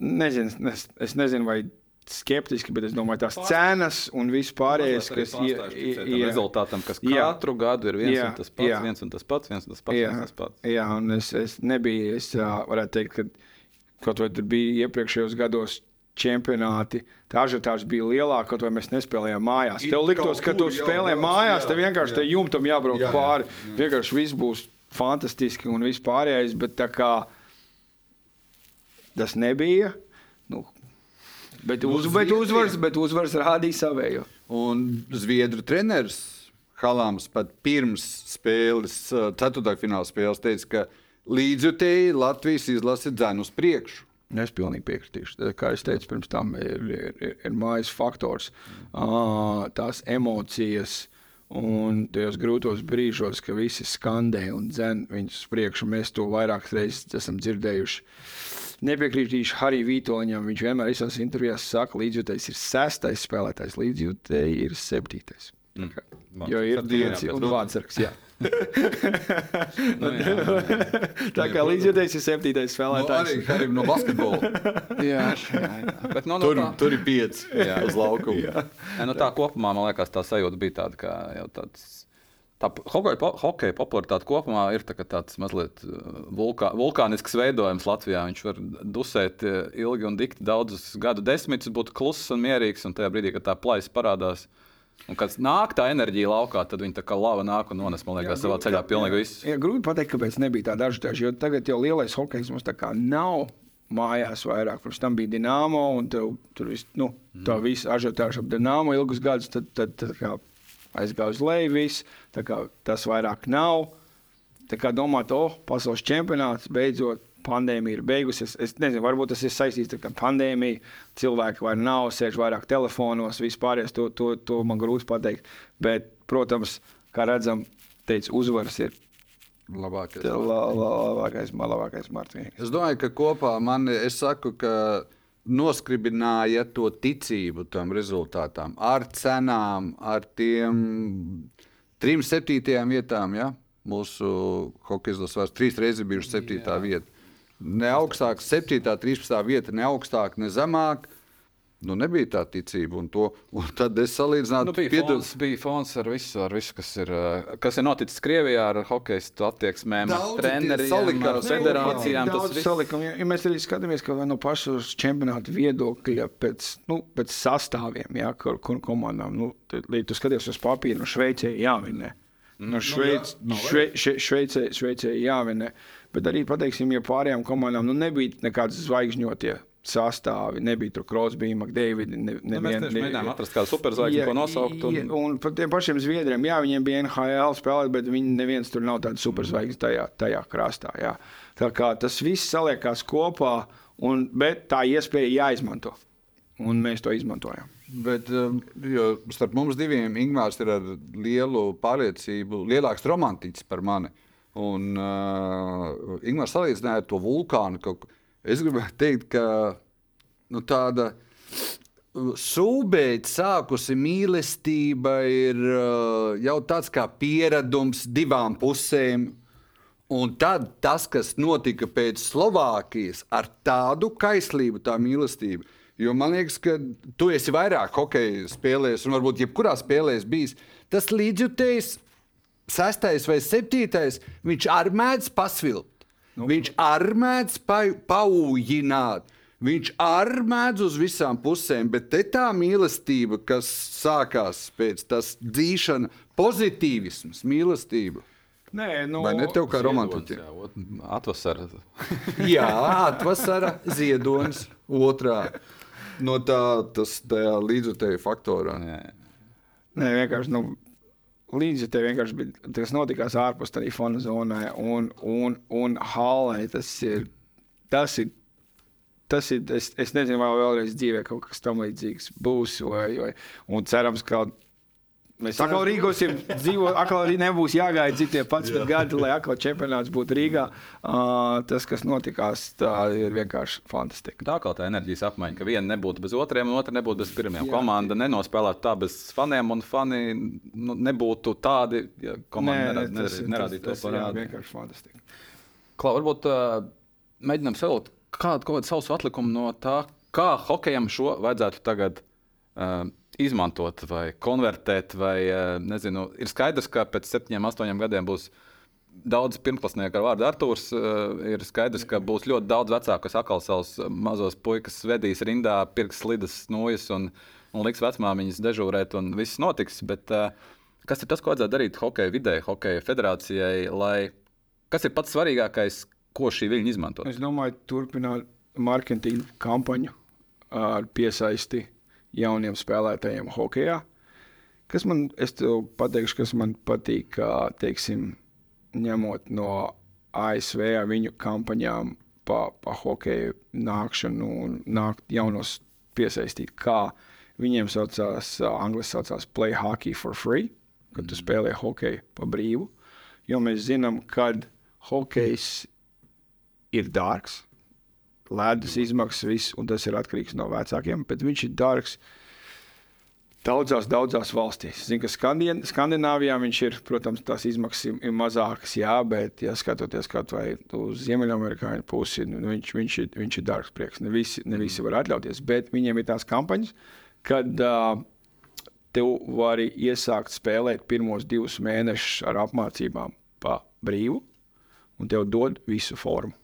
S2: nezinu, es, es nezinu, vai skeptiski, bet es domāju, tās cenas un viss pārējais, kas
S1: ir rezultātam, kas jā. katru gadu ir viens jā, un tas pats, jā. viens un tas pats, viens un tas pats. Jā, tas pats.
S2: jā un es, es nebiju, es varētu teikt, ka kaut vai tur bija iepriekšējos gados čempionāti. Tā ažiotāža bija lielāka, kaut vai mēs nespēlējām mājās. Tev liktos, ka tu spēlē mājās, tev vienkārši te jumtam jābrauc jā, pāri. Jā. Vienkārši viss būs fantastiski un viss pārējais, bet tā kā tas nebija. Nu, Bet, uz, bet, uzvars, bet uzvars rādīja savējo.
S3: Un Zviedru treneris Halāms pat pirms spēles, ceturtdaļfināla spēles, teica, ka līdzjutēji Latvijas izlase dzēn uz priekšu.
S2: Es pilnīgi piekritīšu. Kā jau teicu, pirms tam ir, ir, ir mājas faktors, tās emocijas. Un tajos grūtos brīžos, kad visi skandē un dzen viņus uz priekšu, mēs to vairākas reizes esam dzirdējuši. Nepiekritīšu Harijam Vitoļņam. Viņš vienmēr visās intervijās saka, ka līdzjūtējs ir sestais spēlētājs, līdzjūtēji ir septītais. Mm. Jo ir divi un vārdsargs. nu, jā, jā. Tā kā līdzjūtējs ir septītais spēlētājs.
S3: No, arī no basketbola.
S2: jā, jā, jā.
S3: Bet, no, no, tur, tā... tur ir pieci uz laukuma. Jā.
S1: Ja, nu, tā kopumā man liekas, tā sajūta bija tāda, ka jau tāds Tā hokeja, po, hokeja popularitāte kopumā ir tā, tāds mazliet uh, vulkā, vulkānisks veidojums Latvijā. Viņš var dusēt uh, ilgi un dikti daudzus gadu desmitus, būt kluss un mierīgs. Un tajā brīdī, kad tā plaisa parādās, un kad nāk tā enerģija laukā, tad viņi tā kā lava nāk un nones, liekas, jā, savā grūti, ceļā pilnīgi visu.
S2: Jā, grūti pateikt, kāpēc nebija tā dažādi, jo tagad jau lielais hokejs mums tā kā nav mājās vairāk. Pirms tam bija Dienāmo, un tev, tur viss, nu, tā mm. visa ažiotāža ap Dienāmo ilgus gadus. Tad, tad, tad, tad aizgāja uz leju, viss, tas vairs nav. Tā kā domāt, oh, pasaules čempionāts beidzot. Pandēmija ir beigusies. Es nezinu, varbūt tas ir saistīts ar pandēmiju. Cilvēki vairs nav, sēž vairāk telefonos, vispār. To, to, to man grūti pateikt. Bet, protams, kā redzam, teica, uzvaras ir
S3: labākais.
S2: La, la, labākais, labākais Martīns.
S3: Es domāju, ka kopā man, es saku, ka noskribināja to ticību tam rezultātam ar cenām, ar tiem trim septītajām vietām. Ja? Mūsu hokeja izlases vairs trīs reizes bijuši septītā vieta. Ne augstāk, septītā, trīspadsmitā vieta, ne augstāk, ne zemāk. Nu, nebija tā ticība. Un to, un tad es salīdzināju,
S1: nu, bija, piedod... fons, bija fons ar visu, ar visu kas, ir, eh, kas ir noticis Krievijā ar hokeja attieksmēm, treneriem, ar federācijām.
S2: Tas viss salikam. Ja, ja mēs arī skatāmies, ka no pašas čempionāta viedokļa pēc, nu, pēc sastāviem, ja, kur, kur komandām, nu, tad, tu skaties uz papīru, no Šveicē jāvinē. No Šveic, nu, jā, šve, še, šveicē, šveicē jāvinē. Bet arī, pateiksim, ja pārējām komandām nu, nebija nekādas zvaigžņotie sastāvi. Nebija tur Krosbija, Makdēvida. Ne,
S1: ne, nu, mēs ne, mēģinājām atrast kādu superzvaigzni, ko nosaukt.
S2: Un... Ja, un par tiem pašiem Zviedriem, jā, viņiem bija NHL spēlēt, bet viņi neviens tur nav tāds superzvaigznes tajā, tajā krastā. Jā. Tā kā tas viss saliekās kopā, un, bet tā iespēja jāizmanto. Un mēs to izmantojam.
S3: Bet um, starp mums diviem Ingūns ir ar lielu pārliecību, lielāks romantiķis par mani. Un uh, Ingūns salīdzināja to vulkānu. Kaut, Es gribētu teikt, ka nu, tāda sūbeidz sākusi mīlestība ir uh, jau tāds kā pieredums divām pusēm. Un tad tas, kas notika pēc Slovākijas, ar tādu kaislību, tā mīlestība. Jo man liekas, ka tu esi vairāk hokeja spēlējis, un varbūt jebkurā spēlē bijis. Tas līdzjutējs, sestais vai septītais, viņš arī mēdz pasvilpt. Nu. Viņš arī mēdz pa, paujināt. Viņš arī mēdz uz visām pusēm, bet te tā mīlestība, kas sākās pēc tam dzīšana, pozitīvisms, mīlestība.
S2: Nē, nu,
S3: Vai ne tev kā romantiķim?
S1: Atvasara.
S3: jā, atvasara, ziedonis, otrā. No tā, tas līdzutēju faktorā. Nē,
S2: Nē vienkārši. Nu, līdzi te vienkārši bija tas notikās ārpus tā fona zonai un, un, un hallē. Tas ir, tas ir, tas ir es, es nezinu, vai vēlreiz dzīvē kaut kas tam līdzīgs būs. Vai, vai, un cerams, ka Mēs atkal rīkosim, dzīvo, atkal arī nebūs jāgaida citiem 11 Jā. gadi, lai atkal čempionāts būtu Rīgā. Uh, tas, kas notikās, tā ir vienkārši fantastiski.
S1: Tā kā tā enerģijas apmaiņa, ka viena nebūtu bez otriem, un otra nebūtu bez pirmiem. Jā. Komanda nenospēlētu tā bez faniem, un fani nu, nebūtu tādi, ja komanda Nē, nerad, nerādītu to parādu.
S2: Jā, vienkārši fantastiski.
S1: Klau, varbūt uh, mēģinām savilkt kādu kaut kādu savu atlikumu no tā, kā hokejam šo vajadzētu tagad uh, izmantot vai konvertēt. Vai, uh, nezinu, ir skaidrs, ka pēc septiņiem, astoņiem gadiem būs daudz pirmklasnieku ar vārdu Arthurs. Uh, ir skaidrs, ka būs ļoti daudz vecāku, kas atkal savus mazos puikas vedīs rindā, pirks slidas nojas un, un liks vecmāmiņas dežūrēt, un viss notiks. Bet, uh, kas ir tas, ko vajadzētu darīt hokeja vidē, hokeja federācijai, lai kas ir pats svarīgākais, ko šī viļņa izmanto?
S2: Es domāju, turpināt marketinga kampaņu ar piesaisti jauniem spēlētājiem hokeja. Kas man, es tev pateikšu, kas man patīk, teiksim, ņemot no ASV viņu kampaņām pa, pa hokeju nākšanu un nākt jaunos piesaistīt, kā viņiem saucās, angļuiski saucās play hockey for free, kad tu spēlē hokeju pa brīvu. Jo mēs zinām, kad hokejs ir dārgs, ledus izmaksas, viss, un tas ir atkarīgs no vecākiem, bet viņš ir dārgs daudzās, daudzās valstīs. Zinu, ka Skandien, Skandināvijā viņš ir, protams, tās izmaksas ir, mazākas, jā, bet, ja skatoties kaut vai uz Ziemeļamerikāņu pusi, nu, viņš, viņš, ir, viņš ir dārgs prieks. Ne visi, ne visi var atļauties, bet viņiem ir tās kampaņas, kad uh, tev vari iesākt spēlēt pirmos divus mēnešus ar apmācībām pa brīvu, un tev dod visu formu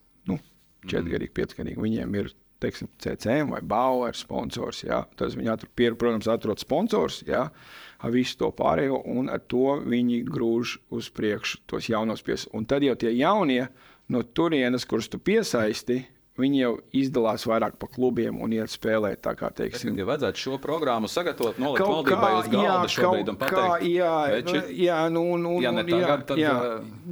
S2: četrgadīgi, piecgadīgi. Viņiem ir teiksim, CCM vai Bauer sponsors. Jā. Tas viņi, atrod, pier, protams, atrod sponsors jā, ar visu to pārējo, un ar to viņi grūž uz priekšu tos jaunos piesaistījumus. Un tad jau tie jaunie no turienes, kurus tu piesaisti, Viņi jau izdalās vairāk pa klubiem un iet spēlēt. Tā kā teiksim,
S1: ja vajadzētu šo programmu sagatavot, nolikt kaut valdībai uz galda jā, šobrīd un pateikt,
S2: kā, jā, veči, jā, nu, nu, ja nu, tagad, jā, tad, jā,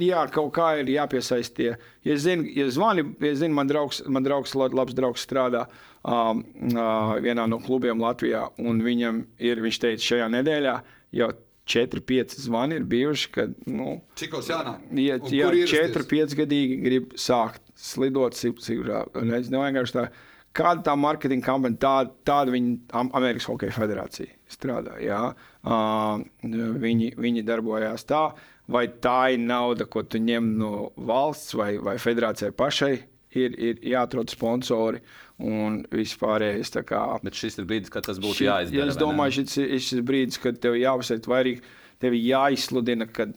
S2: jā, kaut kā ir jāpiesaistie. Ja zinu, ja zvani, ja zinu man draugs, man draugs, labs draugs strādā um, uh, vienā no klubiem Latvijā, un viņam ir, viņš teica, šajā nedēļā jau 4-5 zvani ir bijuši, kad, nu,
S3: Cikos jānāk?
S2: Ja, ja 4-5 gadīgi grib sākt slidot Sibīrā. Es nevienkārši tā, kāda tā marketinga kampaņa, tāda, tāda viņa Amerikas Hokeja federācija strādā. Jā. Uh, viņi, viņi darbojās tā, vai tā ir nauda, ko tu ņem no valsts vai, vai federācijai pašai. Ir, ir jāatrod sponsori un vispārējais.
S1: Bet šis ir brīdis, kad tas būtu jāizdara.
S2: Ja es domāju, šis ir, šis ir brīdis, kad tev jāuzsver vairāk, tev jāizsludina, ka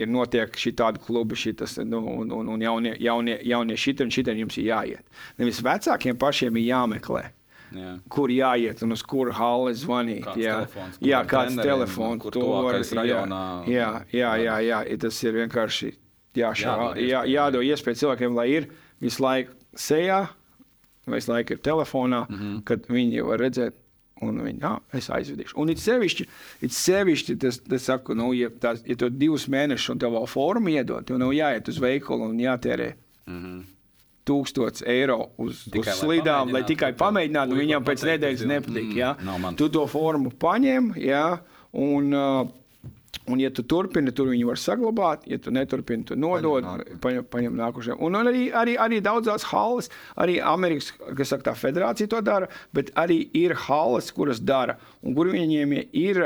S2: ir notiek šī tāda kluba, šitas, nu, un, un, un jaunie, jaunie, jaunie šitie un šitie jums ir jāiet. Nevis vecākiem pašiem ir jāmeklē. Jā. Kur jāiet un uz kuru halli zvanīt?
S1: Kāds jā, telefons,
S2: jā kāds telefons.
S1: Kur to var,
S2: rajonā, jā, jā, jā, jā, tas ir vienkārši jāšā, jā, jādod iespēju cilvēkiem, lai ir visu laiku sejā, visu laiku ir telefonā, mm -hmm. kad viņi var redzēt, Un viņi, ah, es aizvedīšu. Un it sevišķi, it sevišķi tas, tas saku, nu, ja, tās, ja tu divus mēnešus un tev vēl formu iedod, tev nav jāiet uz veikalu un jātērē. Mm -hmm. Tūkstots eiro uz, tikai, uz slidām, lai, lai tikai pamēģinātu, viņam pēc nedēļas nepatīk. Mm, ja? Tu to formu paņem, ja? un uh, Un, ja tu turpini, tur viņi var saglabāt, ja tu neturpini, tu nodod, paņem, paņem nākošajam. Un arī, arī, arī daudzās halas, arī Amerikas saka, tā federācija to dara, bet arī ir halas, kuras dara, un kur viņiem ir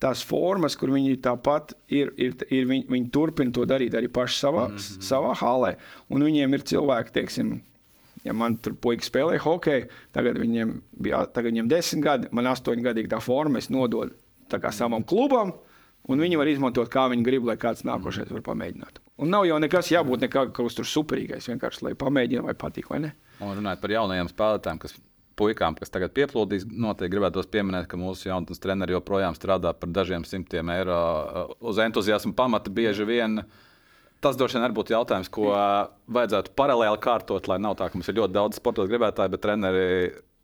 S2: tās formas, kur viņi tāpat ir, ir, ir viņi, viņi turpina to darīt arī paši savā, mm -hmm. savā halē. Un viņiem ir cilvēki, teiksim, ja man tur puikas spēlēja hokeju, tagad viņiem bija tagad viņiem desmit gadi, man astoņi gadīgi tā forma, es nododu savam klubam. Un viņi var izmantot, kā viņi grib, lai kāds nākošais var pamēģināt. Un nav jau nekas jābūt nekādam tur superīgais, vienkārši lai pamēģina, vai patīk, vai ne.
S1: Un runājot par jaunajiem spēlētājiem, kas puikām, kas tagad pieplūdīs, noteikti gribētu pieminēt, ka mūsu jaunatnes treneri joprojām strādā par dažiem simtiem eiro uh, uz entuziasmu pamata. Bieži vien tas droši vien būtu jautājums, ko uh, vajadzētu paralēli kārtot, lai nav tā, ka mums ir ļoti daudz sporta gribētāju, bet treneri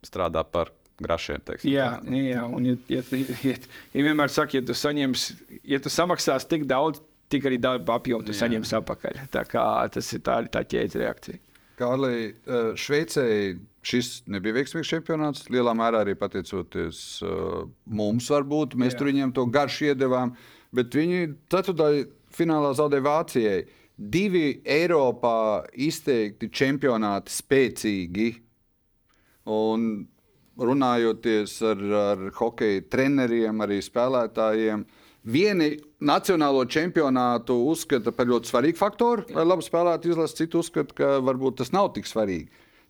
S1: strādā par grašiem. Teiksim,
S2: jā, jā, un ja, ja, ja, ja vienmēr saka, ja tu saņemsi, ja tu samaksās tik daudz, tik arī darba apjomu tu jā. saņemsi atpakaļ. Tā kā tas ir tā, tā ķēdes reakcija.
S3: Kārlī, eh, Šveicē šis nebija veiksmīgs čempionāts. Lielā mērā arī pateicoties uh, mums, varbūt mēs Jā. tur viņiem to garšu iedavām. Bet viņi ceturtajā finālā zaudēja Vācijai. Divi Eiropā izteikti čempionāti spēcīgi. Un runājoties ar, ar hokeja treneriem, arī spēlētājiem, Vieni nacionālo čempionātu uzskata par ļoti svarīgu faktoru, lai labi spēlētu izlases, citi uzskata, ka varbūt tas nav tik svarīgi.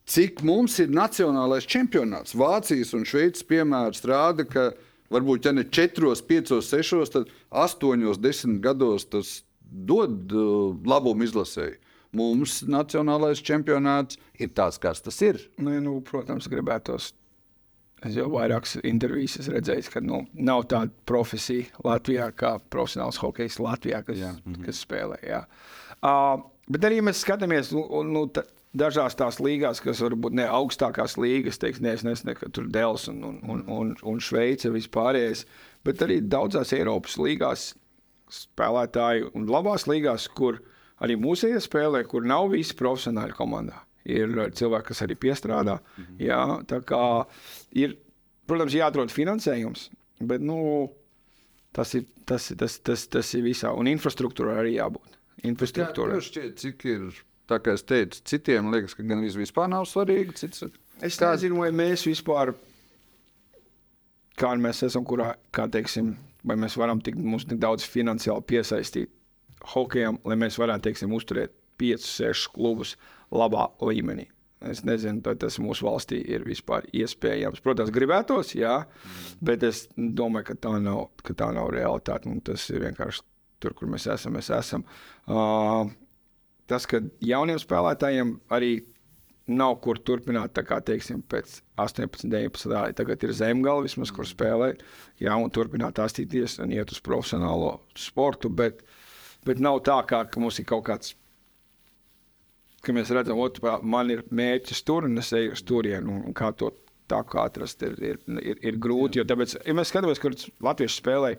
S3: Cik mums ir nacionālais čempionāts? Vācijas un Šveices piemērs rāda, ka varbūt ja ne 4, 5, 6, tad 8, 10 gados tas dod uh, labumu izlasēji. Mums nacionālais čempionāts ir tāds, kāds tas ir.
S2: Nu, nu, protams, gribētos Es jau vairākas intervijas esmu redzējis, ka nu, nav tāda profesija Latvijā, kā profesionāls hokejs Latvijā, kas, jā. Mhm. kas spēlē. Jā. Uh, bet arī mēs skatāmies nu, nu, dažās tās līgās, kas varbūt ne augstākās līgas, teiks, ne, nezinu, ka tur Dēls un, un, un, un, un Šveice vispārējais, bet arī daudzās Eiropas līgās spēlētāji un labās līgās, kur arī mūsējie spēlē, kur nav visi profesionāļi komandā ir cilvēki, kas arī piestrādā. -hmm. jā, tā kā ir, protams, jāatrod finansējums, bet nu, tas, ir, tas, tas, tas, tas ir visā. Un infrastruktūra arī jābūt. Infrastruktūra.
S3: Jā, šķiet, cik ir, tā kā es teicu, citiem liekas, ka gan vispār nav svarīgi. Cits,
S2: es nezinu, vai mēs vispār, kā mēs esam, kurā, kā teiksim, vai mēs varam tik, mums tik daudz finansiāli piesaistīt hokejam, lai mēs varētu, teiksim, uzturēt 5, 6 klubus labā līmenī. Es nezinu, vai tas mūsu valstī ir vispār iespējams. Protams, gribētos, jā, bet es domāju, ka tā nav, ka tā nav realitāte. Nu, tas ir vienkārši tur, kur mēs esam. Mēs esam. Uh, tas, ka jauniem spēlētājiem arī nav kur turpināt, tā kā teiksim, pēc 18, 19 gadi. Tagad ir zemgala, vismaz, kur spēlēt, jā, un turpināt attīstīties un iet uz profesionālo sportu. Bet, bet nav tā, kā, ka mums ir kaut kāds ka mēs redzam, ka man ir mērķis tur un es eju uz turieni. Kā to tā kā atrast, ir, ir, ir, ir grūti. Tāpēc, ja mēs skatāmies, kur Latvijas spēlē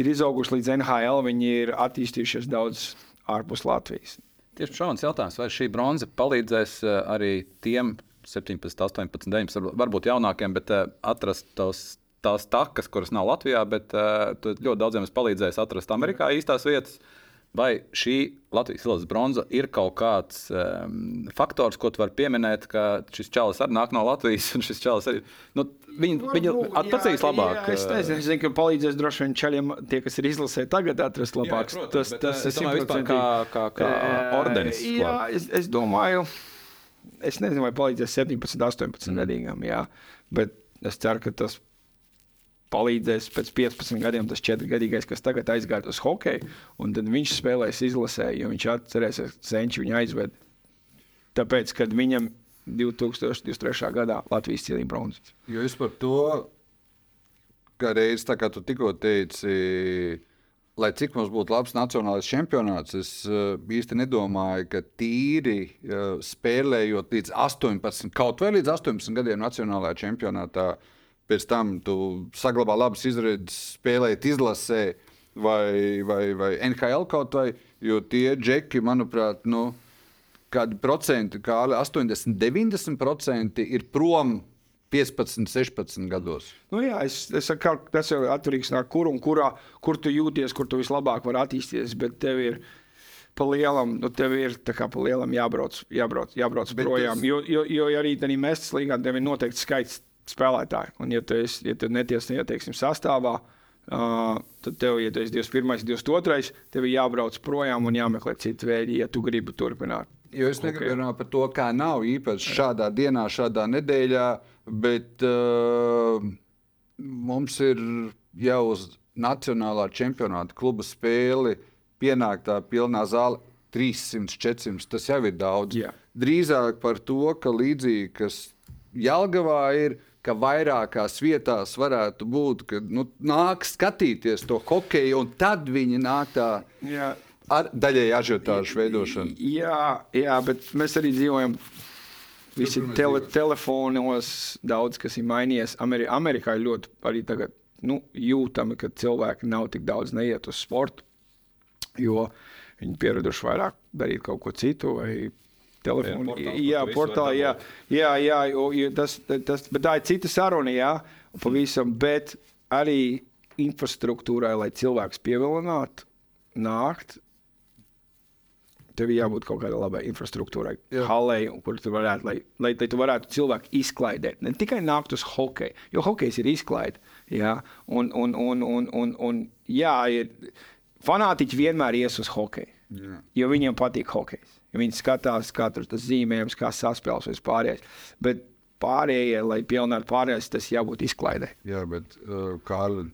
S2: ir izauguši līdz NHL, viņi ir attīstījušies daudz ārpus Latvijas.
S1: Tieši šāds jautājums, vai šī bronza palīdzēs eh, arī tiem 17, 18, 19, varbūt jaunākiem, bet eh, atrast tos, tās takas, kuras nav Latvijā, bet uh, ļoti daudziem palīdzēs atrast Amerikā īstās vietas. Uh, Vai šī Latvijas izlases bronza ir kaut kāds um, faktors, ko tu vari pieminēt, ka šis čalis arī nāk no Latvijas, un šis čalis arī nu, viņu, viņu atpazīs labāk?
S2: Jā, es nezinu, es zinu, ka palīdzēs droši vien čaļiem, tie, kas ir izlasē, tagad atrast labāk. Jā,
S1: tas tas ir vispār kā, kā, kā ordenis.
S2: Jā, es, es domāju, es nezinu, vai palīdzēs 17, 18 mm. gadīgam, jā, bet es ceru, ka tas palīdzēs pēc 15 gadiem tas četrgadīgais, kas tagad aizgāja uz hokeju, un tad viņš spēlēs izlasē, jo viņš atcerēsies, ka Senčs viņu aizved. Tāpēc, kad viņam 2023. gadā Latvijas cīnīja bronzas.
S3: Jo es par to, kā reiz, tā kā tu tikko teici, lai cik mums būtu labs nacionālais čempionāts, es uh, īsti nedomāju, ka tīri uh, spēlējot līdz 18, kaut vai līdz 18 gadiem nacionālajā čempionātā, uh, pēc tam tu saglabā labas izredzes, spēlēt izlasē vai, vai, vai NHL kaut vai. Jo tie džeki, manuprāt, nu, kādi procenti, kā 80, 90% ir prom 15, 16 gados.
S2: Nu jā, es, es saku, tas jau atkarīgs no kur un kurā, kur tu jūties, kur tu vislabāk vari attīstīties. Bet tev ir pa lielam, nu, tev ir pa lielam jābrauc, jābrauc, jābrauc bet projām. Tas... Jo, jo, jo arī tādā mestas līgā tev ir noteikti skaits spēlētāji. Un, ja tu, esi, ja tu neties neieteiksim sastāvā, uh, tad tev, ja tu esi 21, 22, tev ir jābrauc projām un jāmeklē citi veidi, ja tu gribi turpināt.
S3: Jo es negribu runāt par to, kā nav īpaši šādā dienā, šādā nedēļā, bet uh, mums ir jau uz Nacionālā čempionāta kluba spēli pienāktā pilnā zāle 300, 400. Tas jau ir daudz. Jā. Drīzāk par to, ka līdzīgi, kas Jelgavā ir, ka vairākās vietās varētu būt, ka nu, nāk skatīties to hokeju, un tad viņi nāk tā. Jā. Ar daļēji ažiotāžu veidošanu.
S2: Jā, jā, bet mēs arī dzīvojam visi tele, telefonos, daudz kas ir mainījies. Ameri Amerikā ir ļoti arī tagad nu, jūtami, ka cilvēki nav tik daudz neiet uz sportu, jo viņi pieraduši vairāk darīt kaut ko citu vai telefonu. Jā, portālā, jā, jā, jā, jā tas, tas, bet tā ir cita saruna, jā, pavisam, bet arī infrastruktūrai, lai cilvēks pievilinātu, nākt. tev jābūt kaut kādai labai infrastruktūrai, halei, kur tu varētu, lai, lai, lai tu varētu cilvēku izklaidēt. Ne tikai nākt uz hokeju, jo hokejs ir izklaide. Jā, un, un, un, un, un, un jā, ir, fanātiķi vienmēr ies uz hokeju, jā. jo viņiem patīk hokejs. Viņi skatās, tur tas zīmējums, kā saspēles vispārējais. Bet pārējie, lai pilnētu pārējais, tas jābūt izklaidē.
S3: Jā, bet uh, Kārli,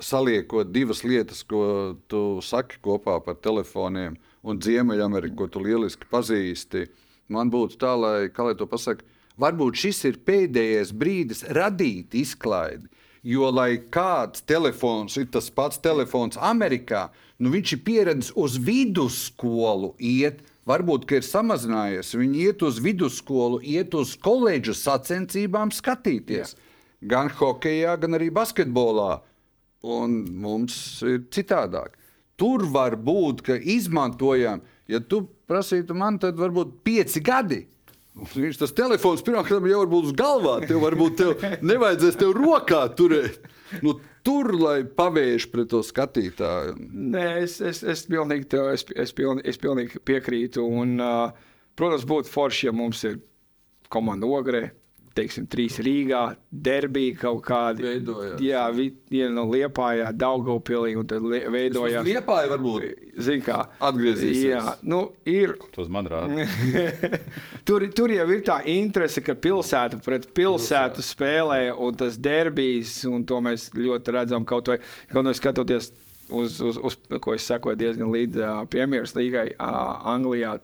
S3: saliekot divas lietas, ko tu saki kopā par telefoniem un Ziemeļameriku, ko tu lieliski pazīsti, man būtu tā, lai, kā lai to pasaka, varbūt šis ir pēdējais brīdis radīt izklaidi. Jo, lai kāds telefons ir tas pats telefons Amerikā, nu viņš ir pieredzējis uz vidusskolu iet, varbūt ir samazinājies. Viņi iet uz vidusskolu, iet uz koledžu sacensībām, skatīties. Jā. Gan hokeja, gan arī basketbolā. Un mums ir citādāk. Tur var būt, ka izmantojam, ja tu prasītu man, tad varbūt pieci gadi. Viņš tas telefons pirmkārt jau var būt uz galvā. Tev varbūt tev nevajadzēs tev rokā turēt. Nu, tur, lai pavērš pret to skatītāju.
S2: Nē, es, es, es, pilnīgi, tev, es, es, pilnīgi, es pilnīgi piekrītu. Un, uh, protams, būtu forši, ja mums ir komanda ogrē, teiksim, trīs Rīgā, derbija kaut kāda.
S3: Veidojās.
S2: Jā, viena no Liepājā, Daugavpilī, un tad veidojās.
S3: Liepāja varbūt
S2: Zin kā,
S3: atgriezīsies.
S2: jā, nu, ir,
S1: Tas man rāda.
S2: tur, tur jau ir tā interese, ka pilsēta pret pilsētu spēlē, un tas derbijs, un to mēs ļoti redzam kaut vai, kaut vai skatoties uz, uz, uz ko es sekoju diezgan līdz uh, Premjeras līgai uh, Anglijā.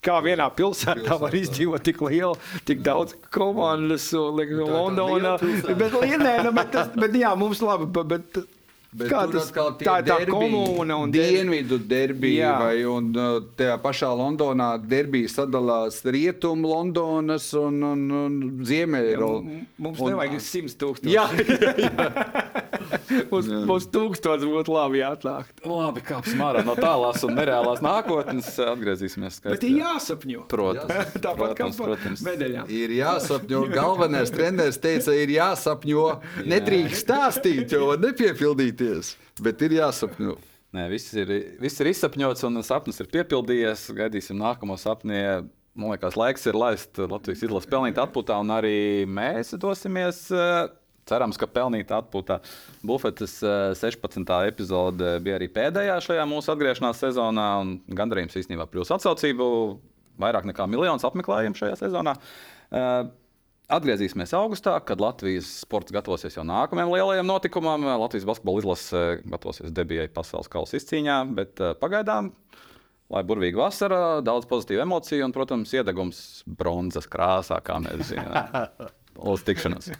S2: Kā vienā pilsētā, var izdzīvot tik lielu, tik daudz komandas, un Londonā. Bet, nē, nu, bet, tas, bet jā, mums labi, bet, bet
S3: Bet
S2: kā tas tā ir tā
S3: derbiji,
S2: komūna un
S3: dienvidu derbija,
S2: Jā.
S3: vai un uh, tajā pašā Londonā derbija sadalās rietumu Londonas un, un, un ziemeļu.
S2: Mums
S3: Un-
S2: nevajag simts tūkstoši.
S3: Jā,
S2: mums, mums tūkstoši būtu labi jāatnāk.
S1: Labi, kāpsim ārā no tālās un nereālās nākotnes. Atgriezīsimies
S2: Bet
S1: skaisti.
S2: ir jāsapņo.
S1: Protams,
S2: Tāpat kā
S1: protams, protams.
S2: medaļām.
S3: ir jāsapņo. Galvenais treneris teica, ir jāsapņo. Nedrīkst stāstīt, jo var nepiepildīties. Bet ir jāsapņo.
S1: Nē, viss ir, viss ir izsapņots un sapnis ir piepildījies. Gaidīsim nākamo sapni. Man liekas, laiks ir laist Latvijas izlases pelnīt atpūtā, un arī mēs dosimies. eh, Cerams, ka pelnīt atpūtā. Bufetes eh, 16. epizode bija arī pēdējā šajā mūsu atgriešanās sezonā. un Gandarījums īstenībā jūsu atsaucību. Vairāk nekā miljons apmeklējumu šajā sezonā. Atgriezīsimies augustā, kad Latvijas sports gatavosies jau nākamajam lielajam notikumam. Latvijas basketbola izlase gatavosies debijai pasaules kausa izcīņā, bet eh, pagaidām, lai burvīga vasara, daudz pozitīvu emociju un, protams, iedegums bronzas krāsā, kā mēs zinām. Uz tikšanos!